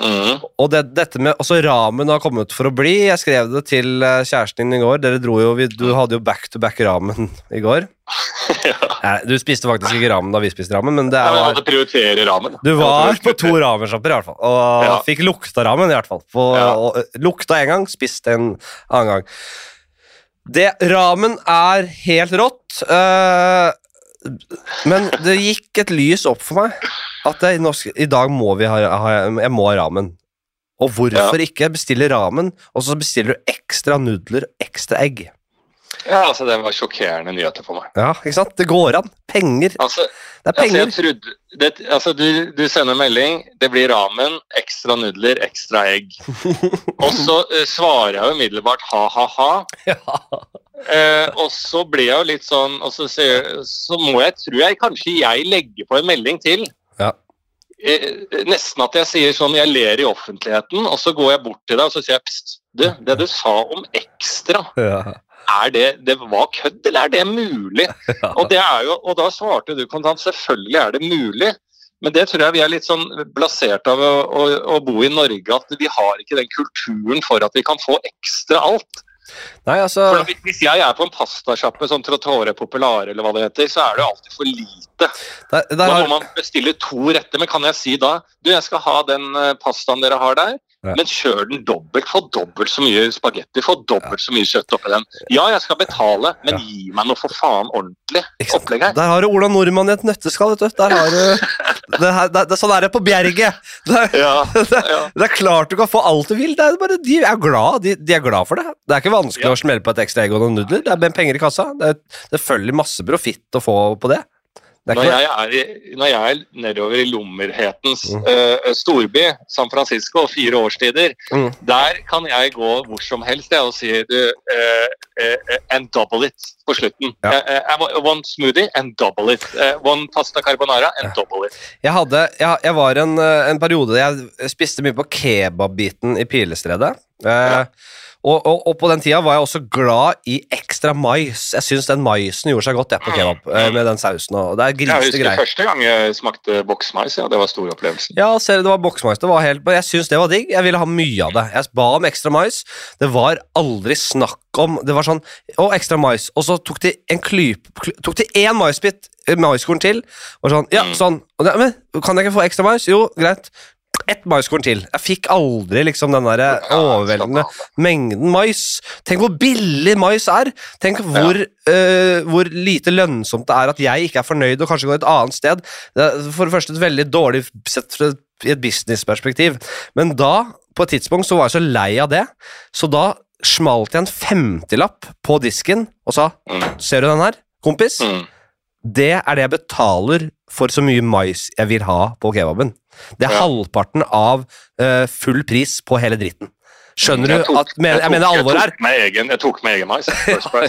Mm. Og det, dette med altså ramen har kommet for å bli. Jeg skrev det til eh, kjæresten din i går. Dere dro jo, vi, Du hadde jo back to back ramen i går. ja. Nei, du spiste faktisk ikke ramen da vi spiste ramen, men det Ja, jeg er måtte prioritere ramen. Du var på to ramensjapper i hvert fall, og Ja. fikk lukta ramen i hvert fall. På, Ja. og, eh, lukta en gang, spiste en annen gang. Det, ramen er helt rått, eh, men det gikk et lys opp for meg at det, nå skal- i dag må vi ha, ha Jeg må ha ramen. Og hvorfor ikke bestille ramen, og så bestiller du ekstra nudler og ekstra egg? Ja, altså Det var sjokkerende nyheter for meg. Ja, ikke sant? Det går an. Penger. Altså, Det er altså, penger. jeg trodde, det, altså du, du sender melding, det blir ramen, ekstra nudler, ekstra egg. Og så uh, svarer jeg jo umiddelbart ha-ha-ha. Ja. Uh, og så blir jeg jo litt sånn og så, så, så må jeg, tror jeg kanskje jeg legger på en melding til. Ja. Eh, nesten at jeg sier sånn, jeg ler i offentligheten, og så går jeg bort til deg og så sier jeg, pst, du, det du sa om ekstra, Ja. er det, det var kødd, eller er det mulig? Og, det er jo, og da svarte du kontant, selvfølgelig er det mulig. Men det tror jeg vi er litt sånn blasert av å, å, å bo i Norge, at vi har ikke den kulturen for at vi kan få ekstra alt. Nei, altså For hvis- jeg er på en pastasjappe sånn Trottore Populare eller hva det heter, så er det jo alltid for lite. der, der Da må man bestille to retter, men kan jeg si da du, jeg skal ha den eh, pastaen dere har der, Ja. men kjør den dobbelt. Få dobbelt så mye spagetti, få dobbelt så mye kjøtt oppi den. Ja, jeg skal betale, men Ja. gi meg noe for faen ordentlig opplegg her. Der har du Ola Nordmann i et nøtteskall, vet du. Der har du det her, det, det, Sånn er det på Bjerget. Det, Ja, det, er klart du kan få alt du vil. Det er bare, de er glad de, de er glad for det. Det er ikke vanskelig å smelle på et ekstra egg og noen nudler. Det er penger i kassa. Det, det følger masse profitt å få på det. Når jeg, er i, når jeg er nedover i lommerhetens Mm. uh, storby, San Francisco, fire årstider, Mm. der kan jeg gå hvor som helst jeg, og si du, uh, uh, and double it på slutten. Ja. One smoothie and double it. One pasta carbonara and double it. jeg, hadde, jeg, jeg var en, en periode Jeg spiste mye på kebabbiten i Pilestredet. Ja. Og, og, og på den tida var jeg også glad i ekstra mais. Jeg syns den maisen gjorde seg godt jeg, på kebab. eh, med den sausen og Det er Jeg husker greier. første gang jeg smakte boksmais. Ja, det var stor opplevelse. Ja, ser du, det var boksmais. Det var helt, jeg syns det var digg. Jeg ville ha mye av det. Jeg ba om ekstra mais. Det var aldri snakk om Det var sånn Å, ekstra mais. Og så tok de en klyp Tok de én maisbit, eh, maiskorn til, og sånn Ja, Mm. sånn. Og det, men kan jeg ikke få ekstra mais? Jo, greit. Ett maiskorn til. Jeg fikk aldri liksom den der overveldende mengden mais. Tenk hvor billig mais er! Tenk hvor, eh, hvor lite lønnsomt det er at jeg ikke er fornøyd og kanskje går et annet sted. Det er for det første et veldig dårlig sett fra et businessperspektiv. Men da, på et tidspunkt, så var jeg så lei av det, så da smalt jeg en femtilapp på disken og sa Mm. Ser du den her, kompis? Mm. Det er det jeg betaler for så mye mais jeg vil ha på kebaben. Det er Ja. halvparten av uh, full pris på hele dritten. Skjønner tok, du at men, Jeg mener tok- alvor her. Jeg tok med egen, jeg mais.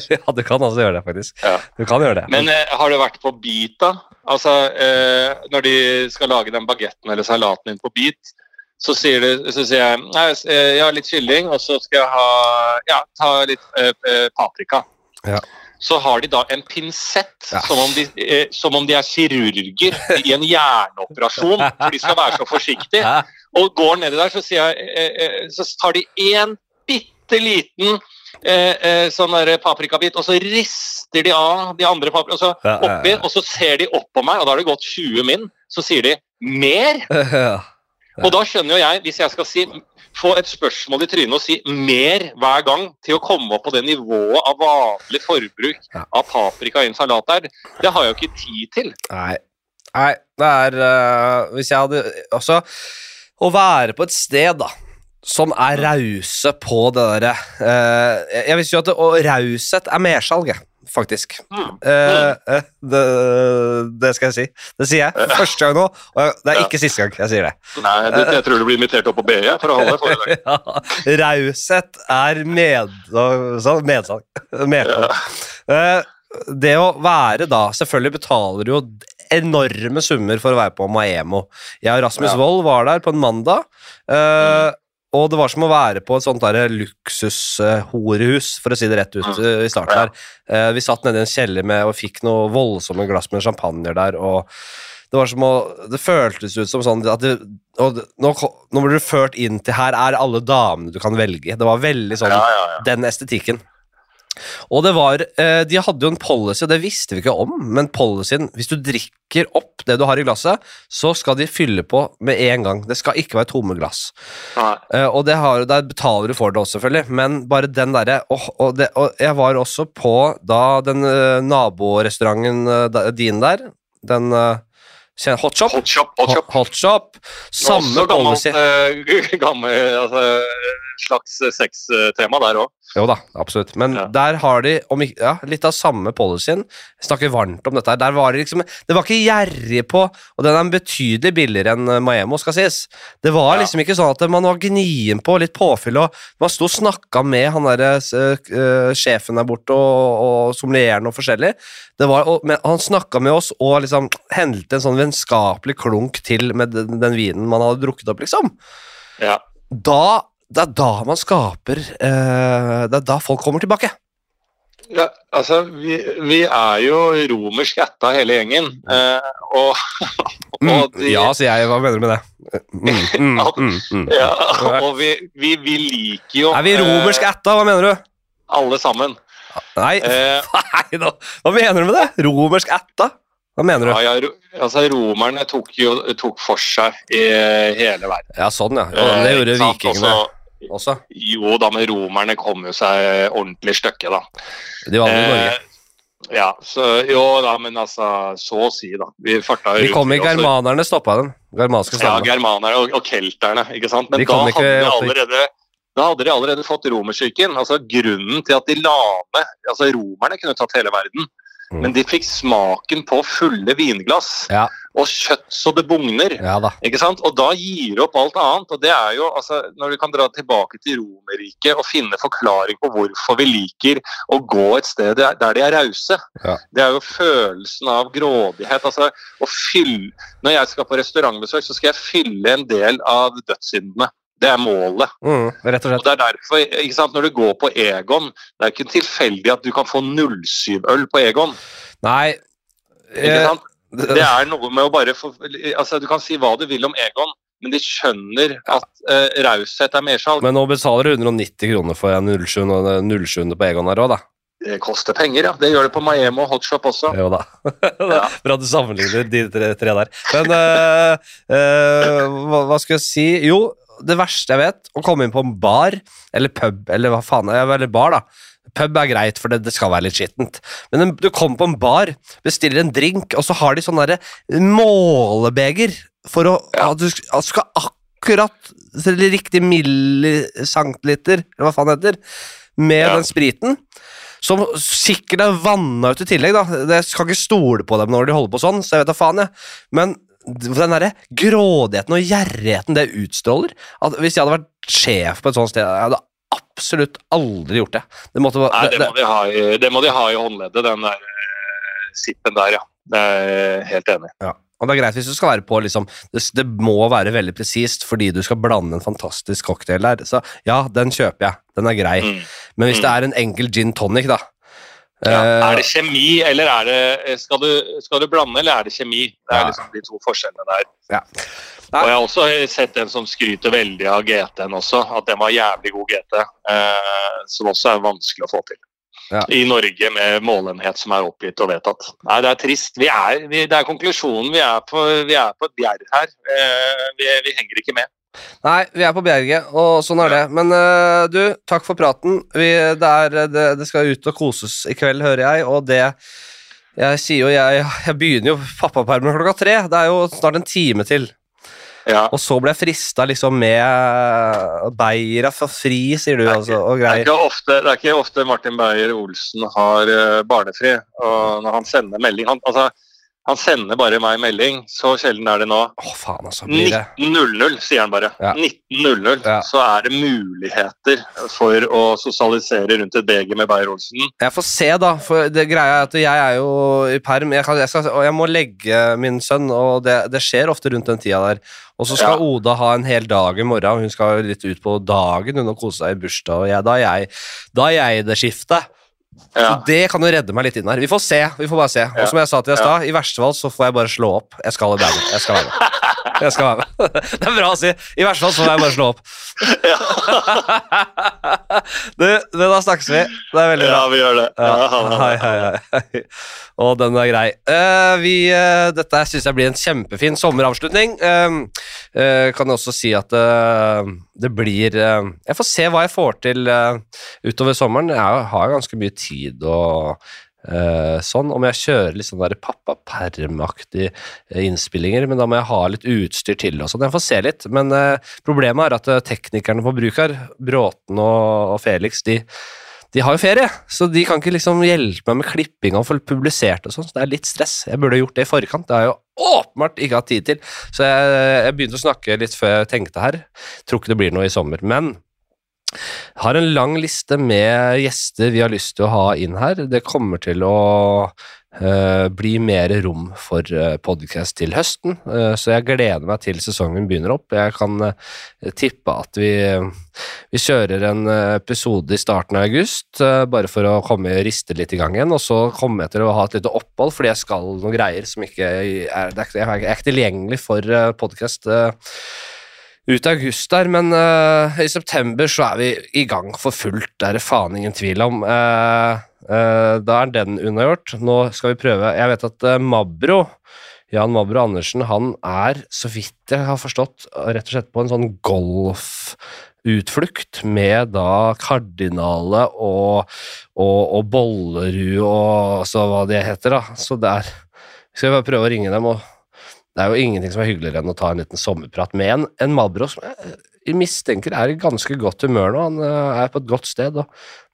Ja, du kan altså gjøre det, faktisk. Ja. Du kan gjøre det. Men uh, har du vært på Beat, da? Altså, uh, når de skal lage den bagetten eller salaten din på Beat, så sier, du, så sier jeg nei, jeg har litt kylling, og så skal jeg ha ja, ta litt paprika. Ja. Så har de da en pinsett, Ja. som, om de, eh, som om de er kirurger i en hjerneoperasjon, for de skal være så forsiktige. Og går nedi der, så, sier jeg, eh, eh, så tar de én bitte liten eh, eh, sånn paprikabit, og så rister de av de andre paprika, og så oppi, og så ser de opp på meg, og da har det gått 20 min, så sier de 'mer'. Og da skjønner jo jeg, hvis jeg skal si få et spørsmål i trynet og si mer hver gang til å komme opp på det nivået av vanlig forbruk Ja. av paprika i en salat der, det har jeg jo ikke tid til. Nei. Nei, det er uh, Hvis jeg hadde Altså, å være på et sted, da, som er rause på det derre uh, jeg- visste jo at det, Og raushet er mersalg, faktisk. Mm. Uh, uh, det, det skal jeg si. Det sier jeg første gang nå, og det er Ja. ikke siste gang jeg sier det. Nei, det, jeg tror du blir invitert opp på BE for å holde foredrag. Ja, raushet er med, sånn, medsalg. Medsalg. Ja. Eh, det å være da Selvfølgelig betaler du jo enorme summer for å være på Maemo. Jeg og Rasmus Ja. Wold var der på en mandag. eh, Og det var som å være på et sånt der luksushorehus, for å si det rett ut Mm. eh, i starten her. Eh, vi satt nede i en kjeller med, og fikk noe voldsomme glass med champagner der. og Det var som å Det føltes ut som sånn at det, og nå, nå blir du ført inn til her er alle damene du kan velge. Det var veldig sånn Ja, ja, ja. den estetikken. Og det var eh, De hadde jo en policy, og det visste vi ikke om, men policyen Hvis du drikker opp det du har i glasset, så skal de fylle på med en gang. Det skal ikke være tomme glass. Nei. Eh, og det har, der betaler du for det også, selvfølgelig, men bare den derre og, og, og jeg var også på da den uh, naborestauranten din der, den Hot Shop. Hot shop, hot shop. Hot Shop. Samme gammelt, policy. eh, gammel, altså, slags sextema der òg. Jo da, absolutt. Men Ja. der har de om ja, litt av samme policyen. Snakker varmt om dette her. Der var det liksom Det var ikke gjerrig på Og den er betydelig billigere enn eh, Maemo, skal sies. Det var Ja. liksom ikke sånn at man var gnien på, litt påfyll, og man sto og snakka med han derre uh, sjefen der borte og, og sommelieren og forskjellig. Det var, og, men han snakka med oss og liksom hentet en sånn vennskapelig klunk til med den, den vinen man hadde drukket opp, liksom Ja. da, det er da man skaper eh, Det er da folk kommer tilbake. Ja, altså, vi, vi er jo romersk ætta hele gjengen. eh, og, og de, ja, sier jeg. Hva mener du med det? Mm, mm, mm, mm. ja, og vi, vi, vi liker jo Er vi romersk eh, ætta? Hva mener du? alle sammen. Nei, Eh, nei da. Hva mener du med det? Romersk ætta? Hva mener du? ja, ja, altså, romerne tok jo tok for seg i hele verden. Ja, sånn, ja. det Eh, gjorde vikingene Også- også. Jo da, men romerne kom jo seg ordentlig stykke, da. De var med i Norge. Eh, ja, så jo da, men altså, så å si, da. Vi farta Vi rundt, kom i germanerne, stoppa dem. Germanske Ja, stammene. germanerne og, og kelterne, ikke sant. Men De da ikke hadde, de allerede, da hadde de allerede fått romersyken. Altså, grunnen til at de la ned altså Romerne kunne tatt hele verden, Mm. men de fikk smaken på fulle vinglass Ja. og kjøtt så det bugner. Ja. Ikke sant? Og da gir opp alt annet. og det er jo, altså, Når du kan dra tilbake til Romerriket og finne forklaring på hvorfor vi liker å gå et sted der de er rause, Ja. det er jo følelsen av grådighet. altså å fylle, Når jeg skal på restaurantbesøk, så skal jeg fylle en del av dødssyndene. Det er målet. Mm, rett og Og det er derfor, ikke sant, Når du går på Egon, det er ikke tilfeldig at du kan få 07-øl på Egon. Nei ikke eh, sant? Det er noe med å bare få altså Du kan si hva du vil om Egon, men de skjønner at uh, raushet er mersalg. Men nå betaler du 190 kroner for en 07 og en 07 på Egon her òg, da. Det koster penger, ja. Det gjør det på Maemo og Hotshop også. Jo da. Ja. Bra du sammenligner de tre, tre der. Men uh, uh, hva, hva skal jeg si? Jo, det verste jeg vet, å komme inn på en bar, eller pub, eller hva faen, eller bar da. Pub er greit, for det, det skal være litt skittent. Men en, du kommer på en bar, bestiller en drink, og så har de sånn derre målebeger for å Ja. at du, at du skal akkurat riktig millisantliter, eller hva faen det heter, med Ja. den spriten. Som sikkert er vanna ut i tillegg, da. Jeg skal ikke stole på dem når de holder på sånn, så jeg vet da faen, jeg. Men den derre grådigheten og gjerrigheten det utstråler at Hvis jeg hadde vært sjef på et sånt sted, jeg hadde absolutt aldri gjort det. Det måtte Nei, det må, de ha i, det må de ha i håndleddet, den der uh, sippen der, ja. Det er jeg helt enig i. Ja. Og det er greit hvis du skal være på liksom, det, det må være veldig presist fordi du skal blande en fantastisk cocktail der. Så ja, den kjøper jeg. Den er grei. Mm. Men hvis Mm. det er en enkel gin tonic, da Ja. eh, Er det kjemi, eller er det skal du, skal du blande, eller er det kjemi? Det er liksom de to forskjellene der. Ja. Og jeg har også sett en som skryter veldig av GT-en også, at den var jævlig god GT. Eh, som også er vanskelig å få til. Ja. I Norge med målenhet som er oppgitt og vedtatt. Nei, det er trist. Vi er, vi, det er konklusjonen. Vi er på, vi er på et bjerg her. Eh, vi, vi henger ikke med. Nei, vi er på Bjerget, og sånn er det. Men uh, du, takk for praten. Vi, det, er, det, det skal ut og koses i kveld, hører jeg, og det Jeg sier jo jeg, jeg begynner jo pappapermen klokka tre. Det er jo snart en time til. Ja. Og så ble jeg frista liksom med Beira for fri, sier du, altså, og Det er, greier. ofte, det er ikke ofte Martin Beyer-Olsen har eh, barnefri. Og når han sender melding han, altså, han sender bare meg melding. Så sjelden er det nå. Å, faen, altså. Blir det 19.00, sier han bare. Ja. 19.00, Ja. Så er det muligheter for å sosialisere rundt et beger med Beyer-Olsen. Jeg får se, da. For det greia er at jeg er jo i perm, jeg kan, jeg skal, og jeg må legge min sønn, og det, det skjer ofte rundt den tida der. Og så skal Ja. Oda ha en hel dag i morgen, hun skal litt ut på dagen hun og kose seg i bursdag, og jeg, da er jeg, da er jeg det skiftet. Ja. Det kan jo redde meg litt inn her. Vi får se. vi får bare se. Og som jeg sa til deg i stad, i verste fall så får jeg bare slå opp. Jeg skal være med. Jeg skal være med. Jeg skal være med. Det er bra å si. I verste fall så må jeg bare slå opp. Du, du, da snakkes vi. Det er veldig bra. Ja, vi gjør det. Ja, Ja, hei, hei, hei. Og den er grei. Uh, vi, uh, dette syns jeg blir en kjempefin sommeravslutning. Uh, kan også si at det blir Jeg får se hva jeg får til utover sommeren. Jeg har ganske mye tid og eh, sånn. Om jeg kjører litt sånn der pappapermaktige eh, innspillinger, men da må jeg ha litt utstyr til og sånn. Jeg får se litt. Men uh, problemet er at uh, teknikerne på bruk her, Bråten og, og Felix, de de har jo ferie, så de kan ikke liksom hjelpe meg med klipping og få publisert og sånn, så det er litt stress. Jeg burde gjort det i forkant, det har jeg jo åpenbart ikke hatt tid til. Så jeg, jeg begynte å snakke litt før jeg tenkte her. Tror ikke det blir noe i sommer, men har en lang liste med gjester vi har lyst til å ha inn her. Det kommer til å Uh, bli mer rom for uh, podkast til høsten, uh, så jeg gleder meg til sesongen begynner opp. Jeg kan uh, tippe at vi, vi kjører en eh, episode i starten av august, eh, bare for å komme riste litt i gang igjen, og så kommer jeg til å ha et lite opphold fordi jeg skal noen greier som ikke er, Jeg er ikke tilgjengelig for uh, podkast ut august der, men uh, i september så er vi i gang for fullt, det er det faen ingen tvil om. Uh, uh, da er den unnagjort. Nå skal vi prøve Jeg vet at Mabro, Jan Mabro Andersen, han er, så vidt jeg har forstått, rett og slett på en sånn golfutflukt med da Kardinale og, og, og Bollerud og så hva det heter, da. Så der skal vi bare prøve å ringe dem og det er jo ingenting som er hyggeligere enn å ta en liten sommerprat med en, en Malbro som jeg, mistenker er i ganske godt humør nå. Han eh, er på et godt sted, og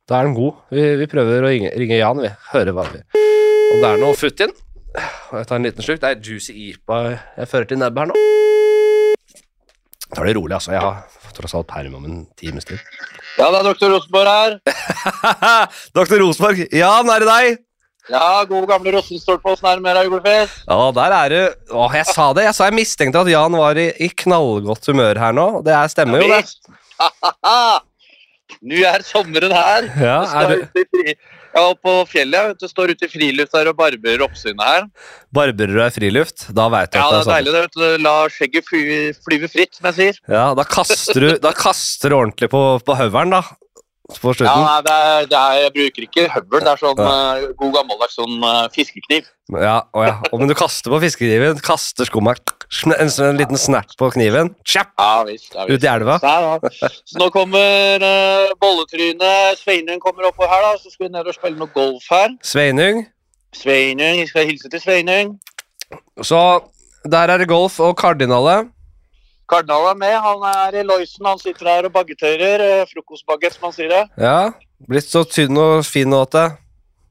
da er han god. Vi, vi prøver å ringe, ringe Jan, vi. Høre hva vi Om det er noe futt inn. Jeg tar en liten slurk. Det er juicy IPA jeg fører til nebbet her nå. Jeg tar det rolig, altså. Jeg har tross alt perm om en times tid. Ja, det er doktor Rosenborg her. Doktor Rosenborg. Jan, er det deg? Ja, god gamle Rosenstolpåsen er det mer av juleferie. Ja, der er du. Å, jeg sa det. Jeg sa jeg mistenkte at Jan var i, i knallgodt humør her nå. Det er, stemmer jo, det. Nå er sommeren her. Ja, er du. Jeg var på fjellet, du, står ute i friluft her og barberer oppsynet her. barberer du deg i friluft? Da veit du Ja, at det det er er deilig det, vet du. La skjegget flyve fritt, som jeg sier. sånn. Ja, da kaster du da kaster du ordentlig på, på høveren, da. På Ja, nei, det er, det er, Jeg bruker ikke høvel, det er sånn uh, god gammeldags sånn uh, fiskekniv. Ja, å ja. Og, men du kaster på fiskekniven, kaster skumma, En, en, liten snert på kniven, tjapp, Ja visst. Ja, ut i elva. Ja, ja. Så nå kommer uh, bolletrynet. Sveinung kommer oppå her, da. Så skal vi ned og spille noe golf her. Sveinung. Sveinung, Vi skal hilse til Sveinung. Så der er det golf og kardinale. Kardinal er med. Han er i Loisen. Han sitter her og bagetører. eh, Frokostbagett, som han sier det. Ja. Blitt så tynn og fin og det.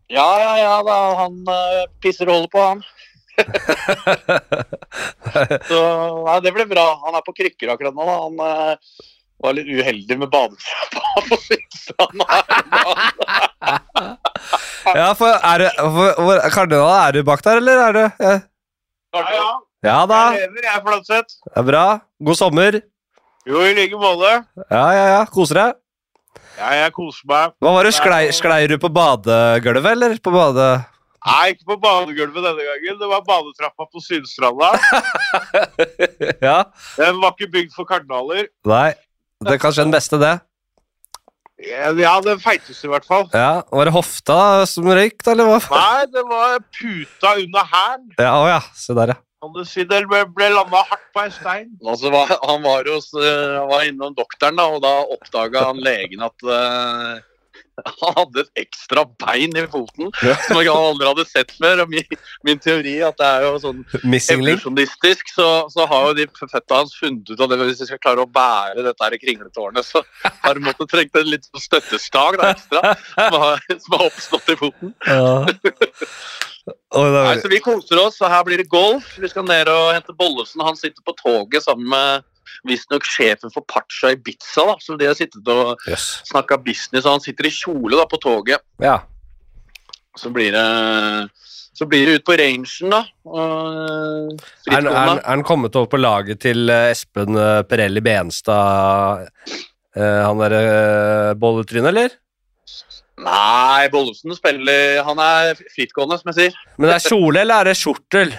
Ja, ja, ja. Da, han uh, pisser og holder på, han. Så nei, det ble bra. Han er på krykker akkurat nå. Da. Han uh, var litt uheldig med badetrappa på Sydsand. Ja, for er du for, er du bak der, eller er du ja. Ja, ja. Ja da, Jeg lever, jeg, Flatseth. er bra. God sommer. Jo, i like måte. Ja, ja, ja. Koser deg. Ja, jeg koser meg. Hva var det, sklei, sklei du på badegulvet, eller? På bade... Nei, ikke på badegulvet denne gangen. Det var badetrappa på Sydstranda. ja. Den var ikke bygd for kardinaler. Nei. Det er kanskje den beste, det. Ja, den feiteste i hvert fall. Ja, Var det hofta som røyk, da, eller hva? Nei, det var puta under hælen. Ja, å ja. Se der, ja. Kan du si det, ble, ble landa hardt på en stein. Altså, han, var hos, eh, var innom doktoren, da, og da oppdaga han legen at eh, han hadde et ekstra bein i foten Ja. som jeg aldri hadde sett før. Og min, min teori at det er jo sånn evolusjonistisk, så, så har jo de føtta hans funnet ut at det, hvis de skal klare å bære dette her kringletårnet, så har de måttet trengt en litt støttestag da, ekstra som har, som har oppstått i foten. Ja. Nei, så Vi koser oss, og her blir det golf. Vi skal ned og hente Bollesen. Han sitter på toget sammen med visstnok sjefen for Pacha Ibiza. da, som de har sittet og yes. snakka business, og han sitter i kjole da på toget. Ja. Så blir det så blir det ut på rangen, da. Og, Er, han- han kommet over på laget til eh, Espen eh, Perelli Benstad, eh, han derre bolletrynet, eller? Nei, Bollesen spiller Han er frittgående, som jeg sier. Men det er kjole, eller er det skjortel?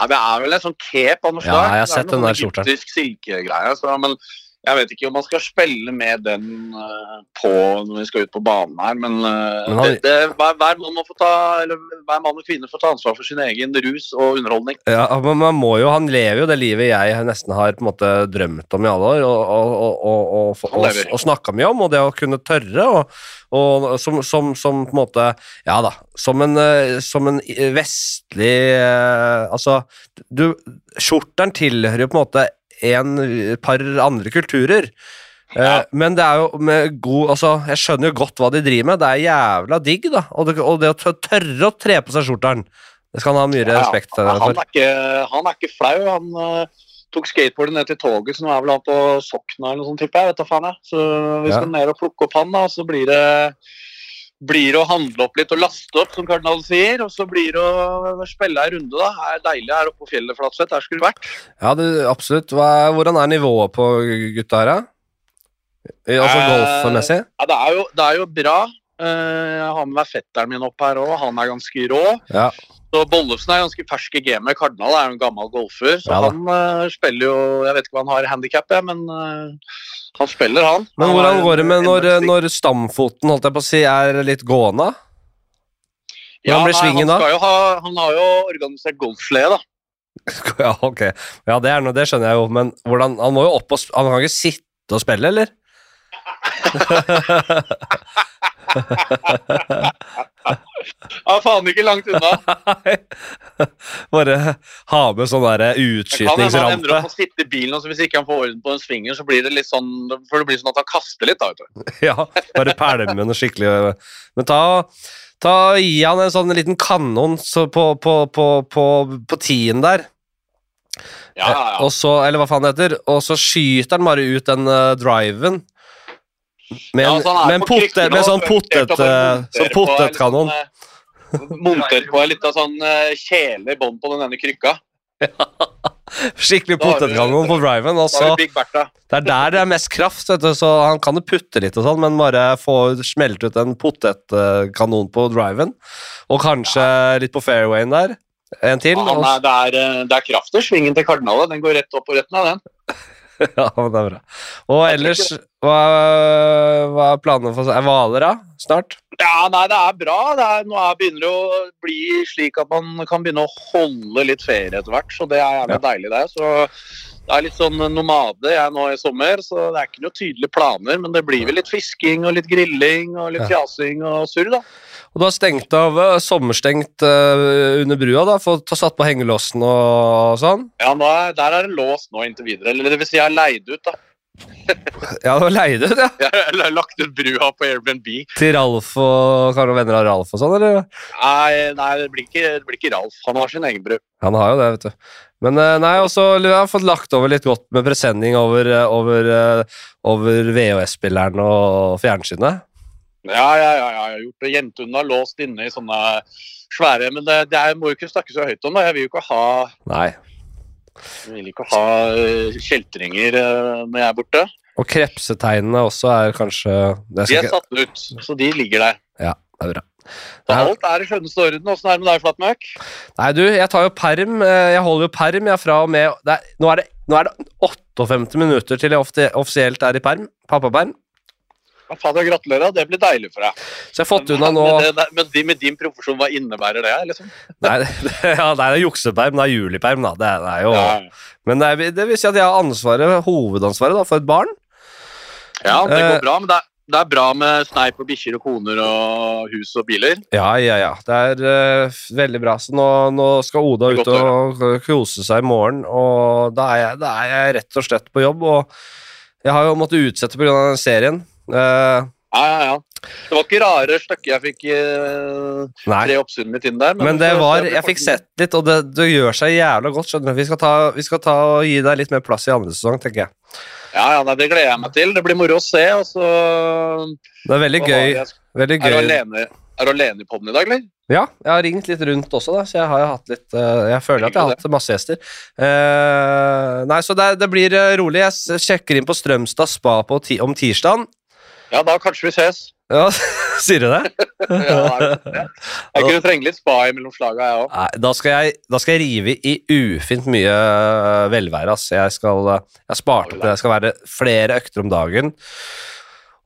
Ja, Det er vel en sånn cape av noe slag. Ja, jeg har sett den der sånn skjorta. egyptisk silkegreie. Så, men jeg vet ikke om man skal spille med den eh, på når vi skal ut på banen her, men, eh, Men han- det, det, hver, hver, mann må få ta, eller, hver mann og kvinne får ta ansvar for sin egen rus og underholdning. Ja, men man må jo, Han lever jo det livet jeg nesten har på en måte drømt om i alle år, og, og, og, og, og, og, snakka mye om, og det å kunne tørre, og, og som, som, som på en måte Ja da, som en, eh, som en vestlig Altså, du Skjorteren tilhører jo på en måte et par andre kulturer. Eh, Ja. Men det er jo med god Altså, jeg skjønner jo godt hva de driver med. Det er jævla digg, da. Og det, og det å tørre å tre på seg skjorteren, det skal han ha mye Ja, respekt han, for. er ikke, han er ikke flau. Han uh, tok skateboardet ned til toget, så nå er vel han på Sokna eller noe sånt, tipper jeg. vet da faen jeg. Så vi Ja. skal ned og plukke opp han, da, så blir det blir det å handle opp litt og laste opp, som kardinalen sier. Og så blir det å spille ei runde, da. Det er deilig her oppe på fjellet, Flatseth. Der skulle du vært. Ja, det, absolutt. Er- hvordan er nivået på gutta her, da? Altså Eh, golfmessig? Ja, det er jo, det er jo bra. Eh, Jeg har med meg fetteren min opp her òg. Han er ganske rå. Ja. Så Bollefsen er ganske fersk i gamet. Kardinal er en gammel golfer, så Ja han uh, spiller jo Jeg vet ikke hva han har i handikap, men eh, han spiller, han. Men hvordan går det med når, når stamfoten holdt jeg på å si, er litt gående? Ja, han, blir nei, han skal Jo ha, han har jo organisert golfslede, da. Ja, ok. Ja, det, er noe, det skjønner jeg jo, men hvordan, han må jo opp og Han kan ikke sitte og spille, eller? Ja, faen ikke langt unna. Bare ha med sånn der Det han endrer utskytningsrampe. å sitte i bilen, og så hvis ikke han får orden på en svinger, så blir det litt sånn For det blir sånn at han kaster litt, da, vet du. Ja, bare pælme noe skikkelig Men ta, ta gi han en sånn liten kanon så på, på, på, på, på tien der. Ja, ja, ja. Og så, eller hva faen det heter, og så skyter han bare ut den uh, driven. Med Ja, en, med på potet, med sånn så potet, helt opp og eh, sånn på en sånn, Montert på liten sånn kjele i bånn på den ene krykka. Skikkelig Da har potetkanon på driven. Og Da så, har du Big Bertha. det er der det er mest kraft, du, så han kan jo putte litt og sånn, men bare få smelte ut en potetkanon på driven. Og kanskje litt på fairwayen der. En til. Ja, er, det, er, eh, det er kraft i svingen til kardinalet. Den går rett opp og rett ned, den. Ja, men det er bra. Og ellers, hva, hva er planene for Er Hvaler, da? Snart? Ja, nei, det er bra. Det er, nå er, begynner det å bli slik at man kan begynne å holde litt ferie etter hvert, så det er jævlig deilig, det. Så det er litt sånn nomade jeg nå i sommer, så det er ikke noen tydelige planer, men det blir vel litt fisking og litt grilling og litt fjasing og surr, da. Og du har stengt av eh, sommerstengt uh, under brua, da? Fått ta satt på hengelåsen og sånn? Ja, er, der er det låst nå inntil videre. Eller det vil si, jeg er leid ut, da. Ja, du har leid ut, ja? Jeg har lagt ut brua på Airbnb. Til Ralf og kanskje venner av Ralf og sånn, eller? Nei, nei det, blir ikke, det blir ikke Ralf. Han har sin egen bru. Han har jo det, vet du. Men eh, nei, også jeg har fått lagt over litt godt med presenning over, eh, over, eh, over VHS-spilleren og fjernsynet. Ja, ja, ja, ja, jeg har gjort det. Jentene har låst inne i sånne svære Men det, det må jo ikke snakke så høyt om det. Jeg vil jo ikke ha, Nei. Jeg vil ikke ha eh, kjeltringer eh, når jeg er borte. Og krepsetegnene også er kanskje det De er ikke, satt ut, så de ligger der. Ja, det er bra. Så alt er i skjønneste orden. Åssen er det med deg, Flatmøk? Nei, du, jeg tar jo perm. eh, Jeg holder jo perm jeg fra og med er, nå, er det, nå er det 58 minutter til jeg offisielt er i perm. Pappaperm. Ja, Fader, gratulerer. Det blir deilig for deg. Så jeg har fått unna nå Men, det, men de, med din profesjon, hva innebærer det? liksom? Nei, det, ja, det er jukseperm. Det er juliperm, da. Det det er jo, Ja, Men det, er, det vil si at jeg har ansvaret, hovedansvaret da, for et barn. ja det Eh, går bra. Men det er, det er bra med sneip og bikkjer og koner og hus og biler. Ja, ja, ja. Det er uh, veldig bra. Så nå, nå skal Oda ut og kose seg i morgen, og da er, jeg, da er jeg rett og slett på jobb. Og jeg har jo måttet utsette pga. den serien. Eh, Ja, ja, ja. Det var ikke rare stykket jeg fikk uh, tre oppsyn mitt inn der. Men men det var. Jeg fikk sett litt, og det, det gjør seg jævla godt. skjønner du Vi skal ta, vi skal ta og gi deg litt mer plass i andre sesong, tenker jeg. Ja, ja, nei, Det gleder jeg meg til. Det blir moro å se. og så... Det er veldig gøy. jeg- Veldig Er du gøy. alene, er du alene i poden i dag, eller? Ja, jeg har ringt litt rundt også, da, så jeg har jo hatt litt eh, Jeg føler at jeg har hatt masse gjester. Eh, nei, så det, det blir rolig. Jeg sjekker inn på Strømstad spa på ti, om tirsdagen. Ja, da kanskje vi ses. Ja, Sier du det? Ja, det det? Jeg kunne trenge litt spa mellom slaga, jeg òg. Da da skal jeg rive i ufint mye øh, velvære. ass. Jeg skal øh, jeg har spart opp det. Jeg skal være flere økter om dagen.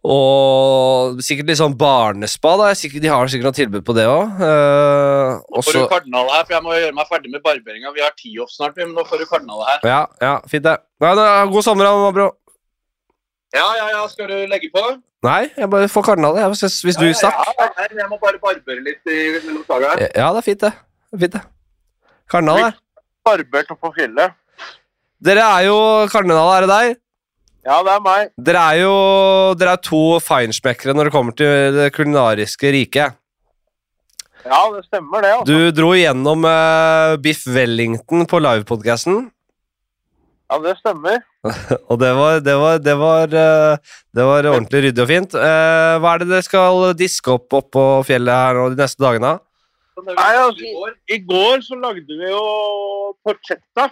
Og sikkert litt sånn barnespa. da. De har sikkert noe tilbud på det òg. Nå Får du kardinal her, for jeg må gjøre meg ferdig med barberinga. Vi har ti off snart, men nå får du kardinal her. Ja, ja, fint det. Nei, da, god sommer, da, bro. Ja, ja, ja. Skal du legge på? Nei, jeg bare får kardinal, jeg, hvis, du stakk. Ja, ja, jeg må bare barbere litt i, mellom slaga her. Ja, det er fint, det. det, er fint, det. Kardinal, det. Barbert oppå fjellet. Dere er jo Kardinal, er det deg? Ja, det er meg. Dere er jo dere er to feinschmeckere når det kommer til det kulinariske riket. Ja, det stemmer det. Også. Du dro igjennom uh, Biff Wellington på livepodcasten, Ja, det stemmer. og det var, det var, det var, eh, det var ordentlig ryddig og fint. Eh, hva er det dere skal diske opp opp på fjellet her nå de neste dagene? Nei, altså, I går så lagde vi jo porchetta.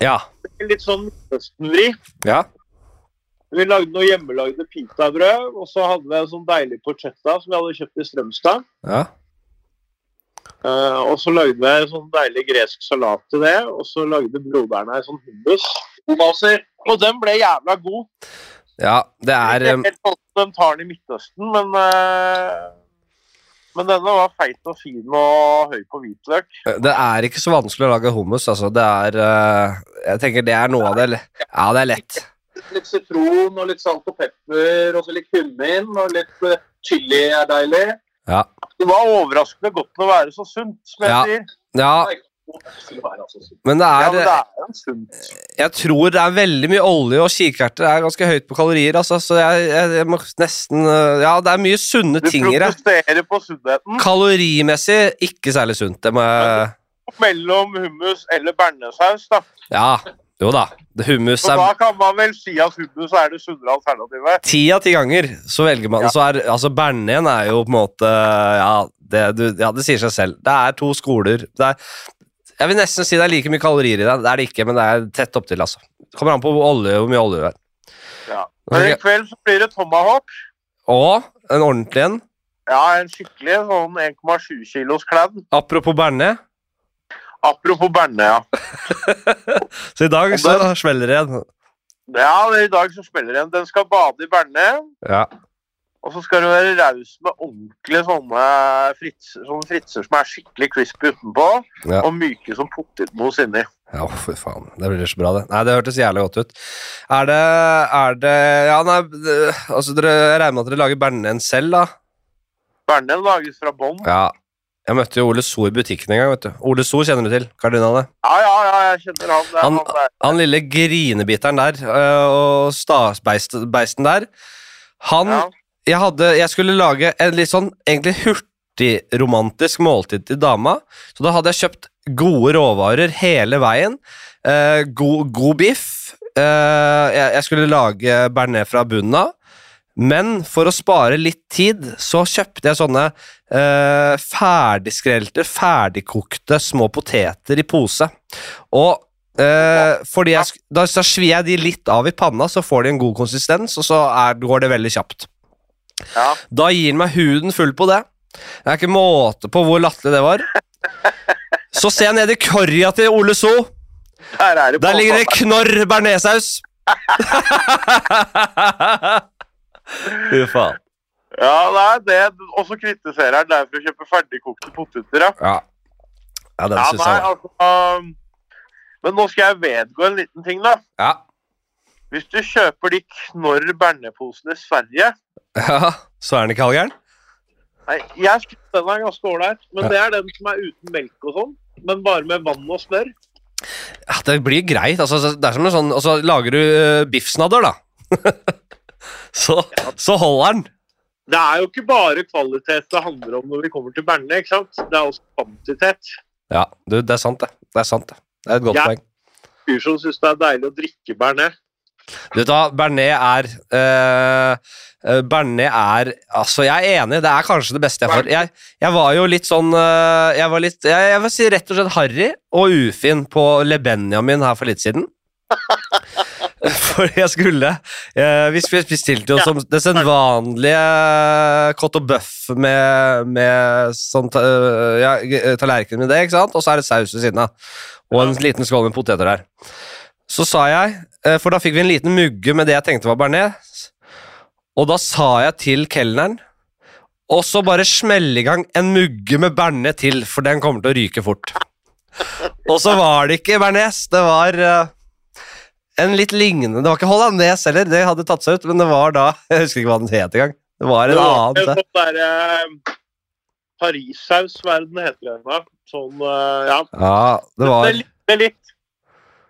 Ja. Litt sånn Midtøsten-vri. Ja. Vi lagde noe hjemmelagde pitabrød, og så hadde vi en sånn deilig porchetta som vi hadde kjøpt i Strømstad. ja. Eh, og så lagde jeg en sånn deilig gresk salat til det, og så lagde broderen ei sånn hummus. Og den ble jævla god. Ja, det er eh, helt sånn de tar den i Midtøsten, men uh, Men denne var feit og fin og høy på hvitløk. Det er ikke så vanskelig å lage hummus, altså. Det er uh, Jeg tenker det er noe av det Ja, det er lett. Litt sitron og litt salt og pepper, og så litt kummin og litt chili er deilig. Ja. Det var overraskende godt å være så sunt, som jeg Ja. sier. Ja, Det men det Ja, er men det er. Jeg tror det er veldig mye olje, og kikerter er ganske høyt på kalorier. Altså, så jeg, jeg, jeg må nesten øh, Ja, det er mye sunne Du ting i det. protesterer på sunnheten. Kalorimessig ikke særlig sunt. Det må jeg Mellom hummus eller bearnéssaus, da. Ja, jo da. Hummus er Så da kan man vel si at hummus er det sunnere alternativet. Ti av ti ganger så velger man Ja. Så er altså Bernen er jo på en måte Ja, det, du, ja, det sier seg selv. Det er to skoler. Det er, jeg vil nesten si det er like mye kalorier i det. Det er det ikke, men det er tett opptil, altså. Kommer an på olje, hvor mye olje det er. Ja. Men i kveld så blir det tomahawk. Og en ordentlig en. Ja, en skikkelig sånn 1,7 kilos kladd. Apropos bearnés. Apropos Bernøya. ja. Så i dag så den- smeller det igjen. Ja, i dag så spiller den. Den skal bade i Bernøya. Ja. Og så skal du være raus med ordentlige sånne fritser, sånne fritser som er skikkelig crispy utenpå, Ja. og myke som potetmos inni. Ja, fy faen. Det blir så bra, det. Nei, det hørtes jævlig godt ut. Er det Er det Ja, nei, det- altså dere jeg regner med at dere lager bearnés selv, da? Bearnés lages fra bånn. Ja. Jeg møtte jo Ole So i butikken en gang, vet du. Ole So kjenner du til? Kardinalet. Ja, ja, ja, jeg kjenner han. Det er Han- han der. Han lille grinebiteren der, øh, og stasbeisten der. Han Ja. jeg, hadde, jeg skulle lage en litt sånn egentlig hurtigromantisk måltid til dama, så da hadde jeg kjøpt gode råvarer hele veien. Eh, god, god biff. Eh, jeg, jeg skulle lage bearnés fra bunnen av. Men for å spare litt tid, så kjøpte jeg sånne eh, ferdigskrelte, ferdigkokte små poteter i pose. Og eh, fordi jeg, da, da, svir jeg de litt av i panna, så får de en god konsistens, og så er, går det veldig kjapt. Ja. Da gir den meg huden full på det. Det er ikke måte på hvor latterlig det var. Så ser jeg ned i korja til Ole So. Der er det Der ligger det knorr bearnéssaus. Fy faen. Ja, nei, det Og så kritiserer han deg for å kjøpe ferdigkokte poteter, ja. Ja. ja, den Ja, syns jeg var altså um, Men nå skal jeg vedgå en liten ting, da. Ja. Hvis du kjøper de Knorr Berneposene i Sverige ja, så er den ikke halvgæren? Nei, jeg synes den er ganske ålreit, men Ja. det er den som er uten melk og sånn. Men bare med vann og smør. Ja, det blir greit. Altså, det er som en sånn Og så lager du uh, biffsnadder, da. så, så holder den. Det er jo ikke bare kvalitet det handler om når vi kommer til Berne, ikke sant? Det er også kvantitet. Ja, du, det er sant, det. Det er sant, det. Det er et godt Ja. poeng. Fyr som syns det er deilig å drikke Bernet. Du vet hva, Bernet er uh, Bernet er Altså, jeg er enig, det er kanskje det beste jeg får. Jeg, jeg var jo litt sånn eh, Jeg var litt jeg, jeg vil si rett og slett harry og ufin på Le Benjamin her for litt siden. For jeg skulle eh, Vi bestilte jo som det sedvanlige cot og bøff med, med sånn øh, ja, tallerken med det, ikke sant? Og så er det saus ved siden av. Og en liten skål med poteter der. Så sa jeg, eh, for da fikk vi en liten mugge med det jeg tenkte var bearnés, og da sa jeg til kelneren og så bare smelle i gang en mugge med bearnés til, for den kommer til å ryke fort. Og så var det ikke bearnés, det var eh, en litt lignende Det var ikke hollandes heller, det hadde tatt seg ut, men det var da Jeg husker ikke hva den het engang. Det var en Det var annen. sånn derre Parissaus, hva er den heter? Sånn, eh, ja. Ja, det var Det ligner litt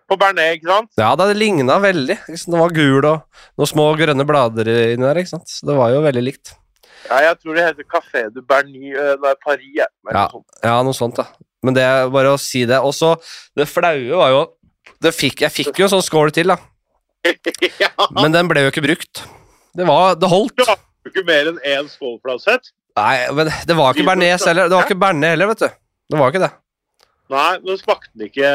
på bearnés, ikke sant? Ja, det ligna veldig. Det var gul og noen små grønne blader inni der. ikke sant? Så det var jo veldig likt. Ja, jeg tror det heter Café du Bernis, eh, nei, Paris. ja. Ja. noe sånt. Da. Men det er bare å si det. Og så, det flaue var jo fikk, Jeg fikk jo en sånn score til, da. ja, Men den ble jo ikke brukt. Det var, det holdt. du har jo ikke mer enn én skålflatsett. Nei, men det var ikke bearnés heller. Det var ikke bearnés heller, vet du. Det var ikke det. Nei, men smakte den ikke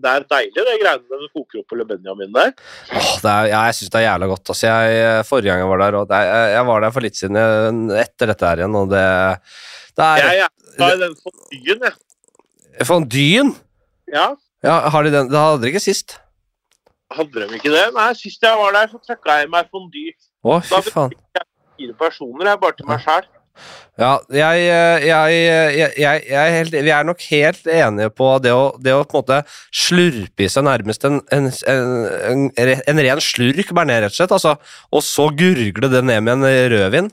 Det er deilig, det greiene du koker opp på Benjamin der. Åh, det er, ja, jeg syns det er jævla godt. Altså, jeg, forrige gang jeg var der, og det jeg, jeg var der for litt siden etter dette her igjen, og det, det er Jeg er den fondyen, jeg. Fondyen? Ja, Ja, har de den? Det hadde de ikke sist. hadde de ikke det? Nei, sist jeg var der, så trøkka jeg i meg fondy. Å, Da fy faen. Da jeg fire personer, jeg bare til meg sjæl. Ja, jeg, jeg, jeg, jeg, er helt, Vi er nok helt enige på det å, det å på en måte slurpe i seg nærmest en, en, en, en, en ren slurk bare ned, rett og slett. Altså, og så gurgle det ned med en rødvin.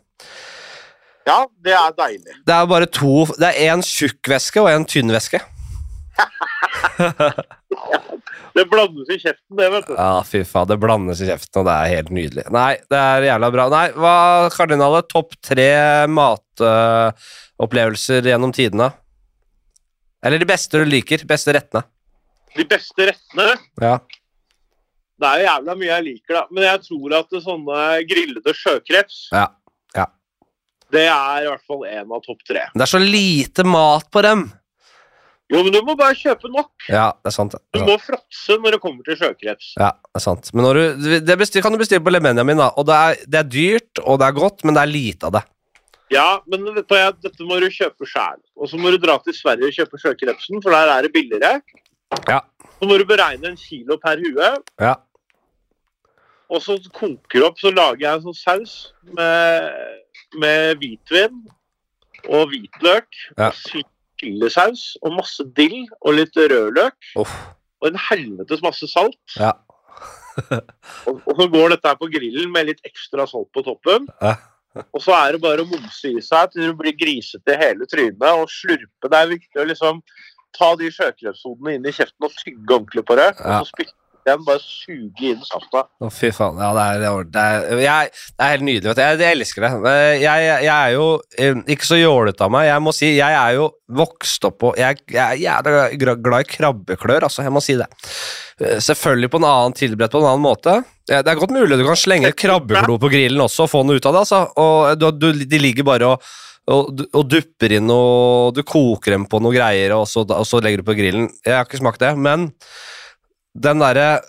Ja, det er deilig. Det er bare to Det er én tjukk væske og én tynn væske. Det blandes i kjeften, det, vet du. Ja, fy faen, det blandes i kjeften, og det er helt nydelig. Nei, det er jævla bra. Nei, hva kardinalet? Topp tre matopplevelser gjennom tidene? Eller de beste du liker? Beste rettene? De beste rettene Ja. Det er jo jævla mye jeg liker, da. Men jeg tror at det sånne grillede sjøkreps Ja, ja. Det er i hvert fall én av topp tre. Det er så lite mat på dem. Jo, men du må bare kjøpe nok. Ja, det er sant. det. Du er sant. må fråtse når det kommer til sjøkreps. Ja, det er sant. Men når du, det bestil, kan du bestille på Le Benjamin, da. Og det er, det er dyrt, og det er godt, men det er lite av det. Ja, men vet du, dette må du kjøpe sjæl. Og så må du dra til Sverige og kjøpe sjøkrepsen, for der er det billigere. Ja. Så må du beregne en kilo per hue, Ja. og så koker det opp, så lager jeg en sånn saus med, med hvitvin og hvitløk. Ja. og Chilisaus og masse dill og litt rødløk. Oh. Og en helvetes masse salt. Ja. Og, og så går dette her på grillen med litt ekstra salt på toppen. Ja. Og så er det bare å momse i seg til du blir grisete i hele trynet og slurpe. Det er viktig å liksom ta de sjøkrepshodene inn i kjeften og tygge ordentlig på det. Ja. Og så spytte igjen, bare suge inn safta. Å, fy faen. Ja, det er, det er, jeg, det er helt nydelig. Vet. Jeg, jeg elsker det. Jeg, jeg er jo eh, ikke så jålete av meg. Jeg må si, jeg er jo vokst opp på Jeg, jeg er glad i krabbeklør, altså. Jeg må si det. Eh, Selvfølgelig på en annen tilberedt på en annen måte. Det er godt mulig du kan slenge krabbeklo på grillen også og få noe ut av det. altså. Og du, du, De ligger bare og, og, og dupper inn og Du koker dem på noen greier, og så, og så legger du på grillen. Jeg har ikke smakt det, men den derre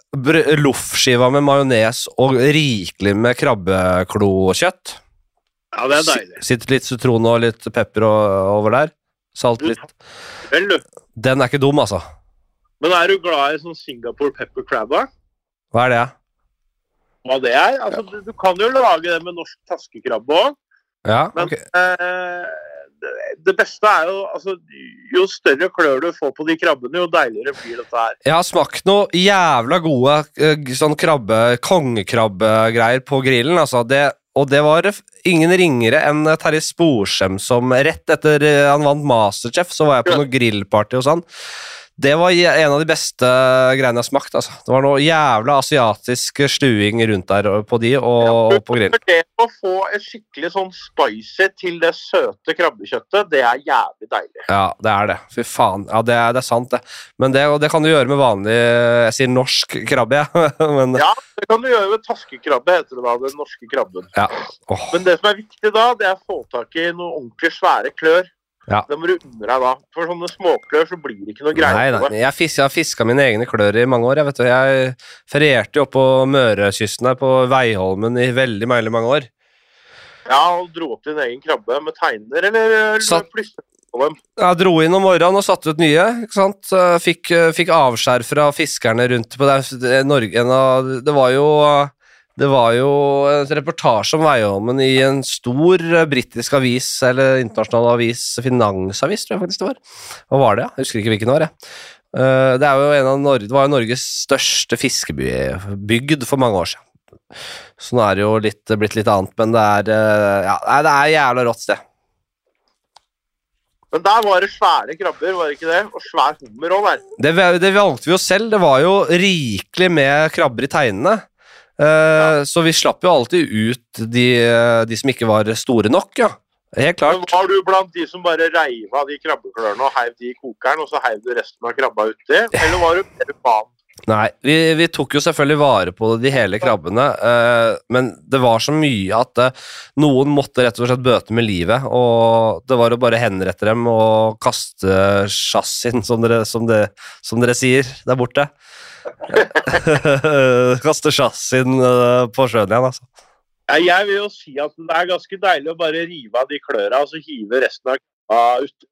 loffskiva med majones og rikelig med krabbeklokjøtt Ja, det er deilig. Si- Sitter litt sitron og litt pepper over der. Salt litt. Den er ikke dum, altså. Men er du glad i sånn Singapore pepper crab? da? Hva er det? Hva det er? Altså, du, du kan jo lage det med norsk taskekrabbe òg. Ja, Men ok. eh, det, beste er jo altså, Jo større klør du får på de krabbene, jo deiligere blir dette her. Jeg har smakt noe jævla gode eh, sånn krabbe, kongekrabbegreier på grillen. Altså det, og det var ingen ringere enn Terje Sporsem som rett etter eh, han vant Masterchef, så var jeg på noe grillparty hos han. Det var en av de beste greiene jeg har smakt. Altså. Det var noe jævla asiatisk stuing rundt der på de og, ja, på grillen. Det å få et skikkelig sånn spicy til det søte krabbekjøttet, det er jævlig deilig. Ja, det er det. Fy faen. Ja, det er, det er sant, det. Men det, det kan du gjøre med vanlig Jeg sier norsk krabbe, jeg. Men Ja, det kan du gjøre med taskekrabbe, heter det da, den norske krabben. åh, Men det som er viktig da, det er å få tak i noen ordentlig svære klør. Ja. Du unne deg da. For sånne småklør så blir det ikke noe greier Nei, på nei. det. Jeg, har fiska mine egne klør i mange år. Jeg, vet du. jeg ferierte jo på Mørekysten her, på Veiholmen, i veldig veldig mange år. Ja, og dro opp din egen krabbe med teiner, eller, Satt- på dem. Jeg dro inn om morgenen og satte ut nye. ikke sant? Fikk, eh, fikk avskjær fra fiskerne rundt på det, Norge, det var jo det var jo en reportasje om Veiholmen i en stor eh, britisk avis, eller internasjonal avis, finansavis, tror jeg faktisk det var. Hva var det, ja? Jeg husker ikke hvilken år, jeg. Eh, Det, det var jo Norges største fiskebygd for mange år siden. Så nå er det jo litt, blitt litt annet, men det er, eh, ja, det er jævla rått sted. Men der var det svære krabber, var det ikke det? Og svær hummer òg der. Det, det valgte vi jo selv. Det var jo rikelig med krabber i teinene. Eh, Så vi slapp jo alltid ut de, de som ikke var store nok, ja. Helt Men klart. var du blant de som bare reiv av de krabbeklørne og heiv de i kokeren, og så heiv du resten av krabba uti? Eller var du mer fan? Nei, vi, vi tok jo selvfølgelig vare på de hele krabbene, eh, men det var så mye at eh, noen måtte rett og slett bøte med livet, og det var å bare henrette dem og kaste chassisen, som som, som dere sier der borte. kaste chassisen eh, på sjøen igjen, altså. Ja, jeg vil jo si at det er ganske deilig å bare rive av de klørne og så hive resten av krabba ut.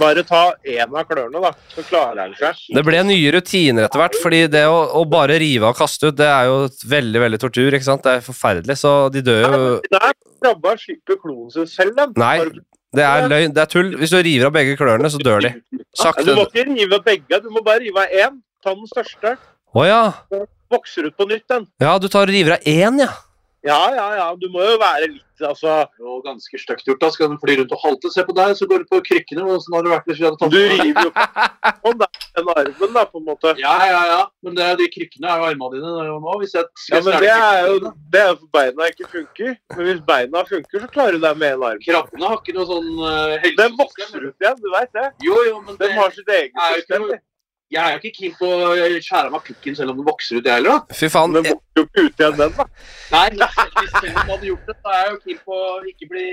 Bare ta én av klørne, da, så klarer han seg. Det ble nye rutiner etter hvert, fordi det å, å bare rive og kaste ut, det er jo veldig veldig tortur. ikke sant? Det er forferdelig, så de dør jo Der krabba slipper kloen sin selv, da. Nei, det er løgn, det er tull. Hvis du river av begge klørne, så dør de. Sakte. Du må ikke rive av begge, du må bare rive av én. Ta den største. Å ja. Vokser ut på nytt, den. Ja, du tar og river av én, ja. Ja, ja, ja. Du må jo være litt Altså Jo, ganske stygt gjort. da Skal den fly rundt og halte? Se på deg, så går du på krykkene. Åssen hadde det vært hvis vi hadde tatt Du river jo sånn den armen, da, på en måte. Ja, ja, ja. Men det, de krykkene er jo armene dine er jo nå. Hvis jeg skal Ja, men det er jo det er for beina ikke funker. Men hvis beina funker, så klarer du deg med en arm. Krabbene har ikke noe sånn uh, Den vokser ut igjen, du veit det. Jo, jo, men Den det, har sitt eget system. Jeg er jo ikke keen på å skjære av meg pikken selv om den vokser ut, jeg heller. Fy faen. Den vokser jo ikke ut igjen, den, da. Nei, men hvis selv om den hadde gjort det, så er jeg jo keen på å ikke bli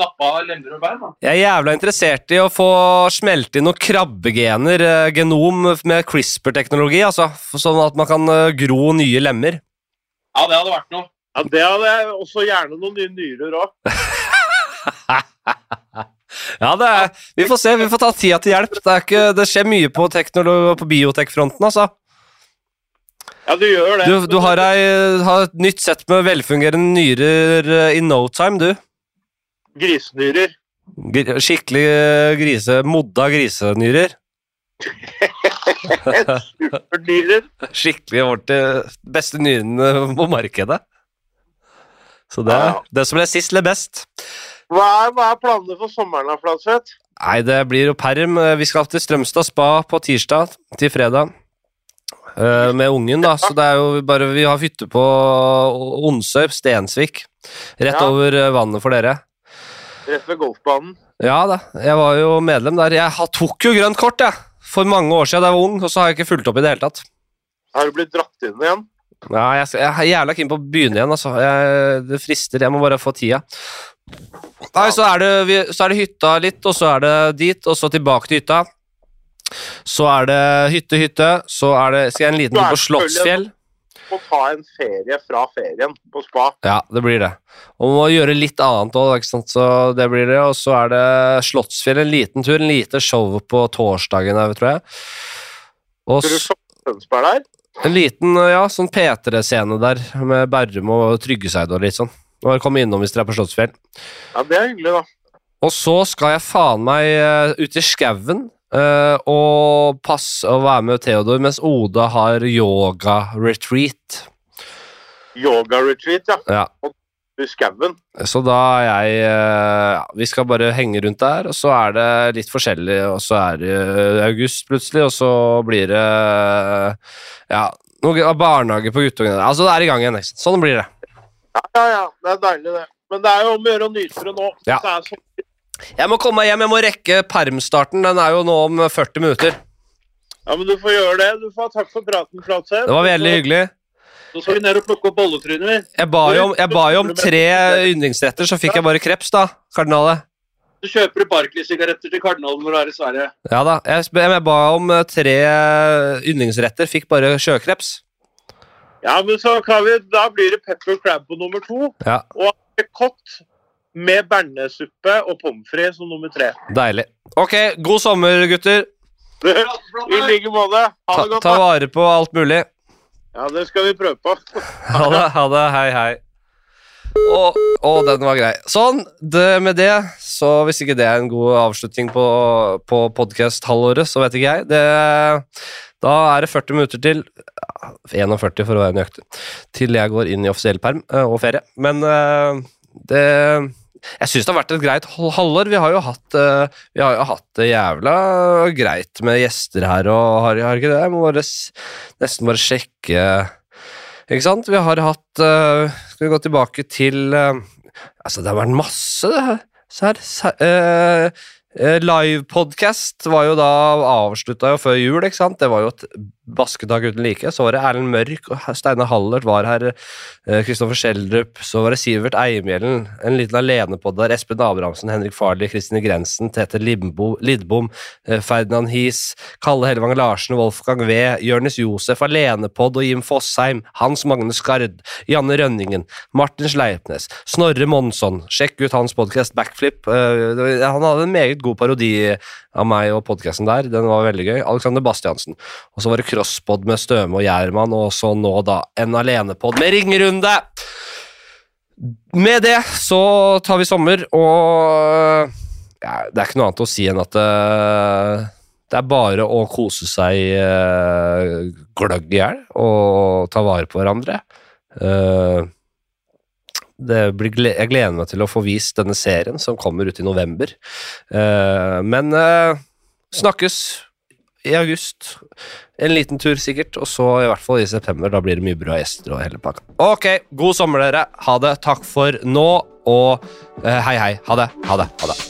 nappa av lemmer og bein. da. Jeg er jævla interessert i å få smelte inn noen krabbegener, eh, genom, med CRISPR-teknologi, altså. Sånn at man kan eh, gro nye lemmer. Ja, det hadde vært noe. Ja, Det hadde jeg også gjerne noen nye nyrer òg. Ja, det er, vi får se. Vi får ta tida til hjelp. Det, er ikke, det skjer mye på, på biotek-fronten, altså. Ja, du gjør det. Du, du har, ei, har et nytt sett med velfungerende nyrer i in no time, du. Grisenyrer. Gr- Skikkelig eh, grise... Modda grisenyrer. Supernyrer. Skikkelig ordentlig beste nyrene på markedet. Så det, Ja. det som ble sist, ble best. Hva er, hva er planene for sommeren, da, Flatseth? Nei, det blir jo perm. Vi skal til Strømstad spa på tirsdag til fredag. eh, Med ungen, da. Så det er jo bare Vi har hytte på Onsøy, Stensvik. Rett Ja. over eh, vannet for dere. Rett ved golfbanen. Ja da, jeg var jo medlem der. Jeg tok jo grønt kort, jeg. For mange år siden da jeg var ung, og så har jeg ikke fulgt opp i det hele tatt. Har du blitt dratt inn igjen? Ja, jeg, jeg er jævla keen på å begynne igjen, altså. Jeg, det frister. Jeg må bare få tida. Nei, så er, det, så er det hytta litt, og så er det dit, og så tilbake til hytta. Så er det hytte, hytte, så er det, skal jeg en liten tur på Slottsfjell. Må ta en ferie fra ferien på spa. Ja, det blir det. Og må gjøre litt annet òg. Så det blir det. Og så er det Slottsfjell, en liten tur. En lite show på torsdagen her, tror jeg. Og Skal du s- se Tønsberg der? en liten ja, sånn P3-scene der, med Berrum og Tryggeseid og litt sånn. Bare komme innom hvis dere er på Slottsfjell. Ja, det er hyggelig, da. Og så skal jeg faen meg eh, ut i skauen Uh, og passe og være med Theodor mens Oda har yoga-retreat. Yoga-retreat, ja. Ja. I skauen. Så da er jeg eh, ja, Vi skal bare henge rundt der, og så er det litt forskjellig, og så er det august plutselig, og så blir det ja, noe barnehage på guttungene. Altså, det er i gang igjen. Sånn blir det. Ja, ja, ja. Det er deilig, det. Men det er jo om å gjøre å nyte det nå. Ja. Det er så... Jeg må komme meg hjem, jeg må rekke permstarten. Den er jo nå om 40 minutter. ja, men du får gjøre det. Du får ha takk for praten, Flatseth. Det var veldig hyggelig. Så skal vi ned og plukke opp bolletryner. Jeg ba jo om, ba jo om tre yndlingsretter, så fikk jeg bare kreps, da. Kardinalet. Du kjøper du Barkley-sigaretter til kardinalen når du er i Sverige. Ja da. Jeg, jeg ba om eh, tre yndlingsretter, fikk bare sjøkreps. Ja, men så kan vi, da blir det pepper crab på nummer to. Ja. Og kott med bernesuppe og pommes frites som nummer tre. Deilig. Ok, god sommer, gutter. I like måte. Ha det godt. ta ta vare på alt mulig. Ja, det skal vi prøve på. Ha det, ha det. Hei, hei. Å, den var grei. Sånn, det, med det, så hvis ikke det er en god avslutning på, på podkast-halvåret, så vet ikke jeg. Det, da er det 40 minutter til 41 for å være nøyaktig, til jeg går inn i offisiell perm eh, og ferie. Men eh, det Jeg syns det har vært et greit halvår. Vi har jo hatt eh, har jo hatt det jævla greit med gjester her, og har, har ikke det? Jeg må bare, nesten bare sjekke ikke sant? Vi har hatt Skal vi gå tilbake til Altså, det har vært masse det her. Så her, så, eh, eh, Livepodcast var jo da avslutta jo før jul, ikke sant? Det var jo et basketak uten like. Så var det Erlend Mørk og Steinar Hallert var her. eh, Kristoffer Schjelderup. Så var det Sivert Eimhjellen. En liten alenepod der. Espen Abrahamsen, Henrik Farli, Kristine Grensen, Tete Limbo, Lidbom, eh, Ferdinand Hies, Kalle Hellevang Larsen, Wolfgang V, Jørnis Josef, Alenepod og Jim Fosheim, Hans Magne Skard, Janne Rønningen, Martin Sleipnes, Snorre Monsson. Sjekk ut hans podkast Backflip. Eh, Han hadde en meget god parodi av meg og podkasten der. Den var veldig gøy. Alexander Bastiansen. Og så var det crosspod med Støme og Gjerman, og så nå da en alenepod med ringerunde! Med det så tar vi sommer, og ja, det er ikke noe annet å si enn at det, det er bare å kose seg uh, gløgg i hjel og ta vare på hverandre. Eh, det blir, jeg gleder meg til å få vist denne serien som kommer ut i november. Eh, men eh, snakkes i august. En liten tur sikkert, og så i hvert fall i september. Da blir det mye bra gjester og hele pakka. Ok, god sommer, dere. Ha det. Takk for nå, og eh, hei, hei. Ha det. Ha det. Ha det.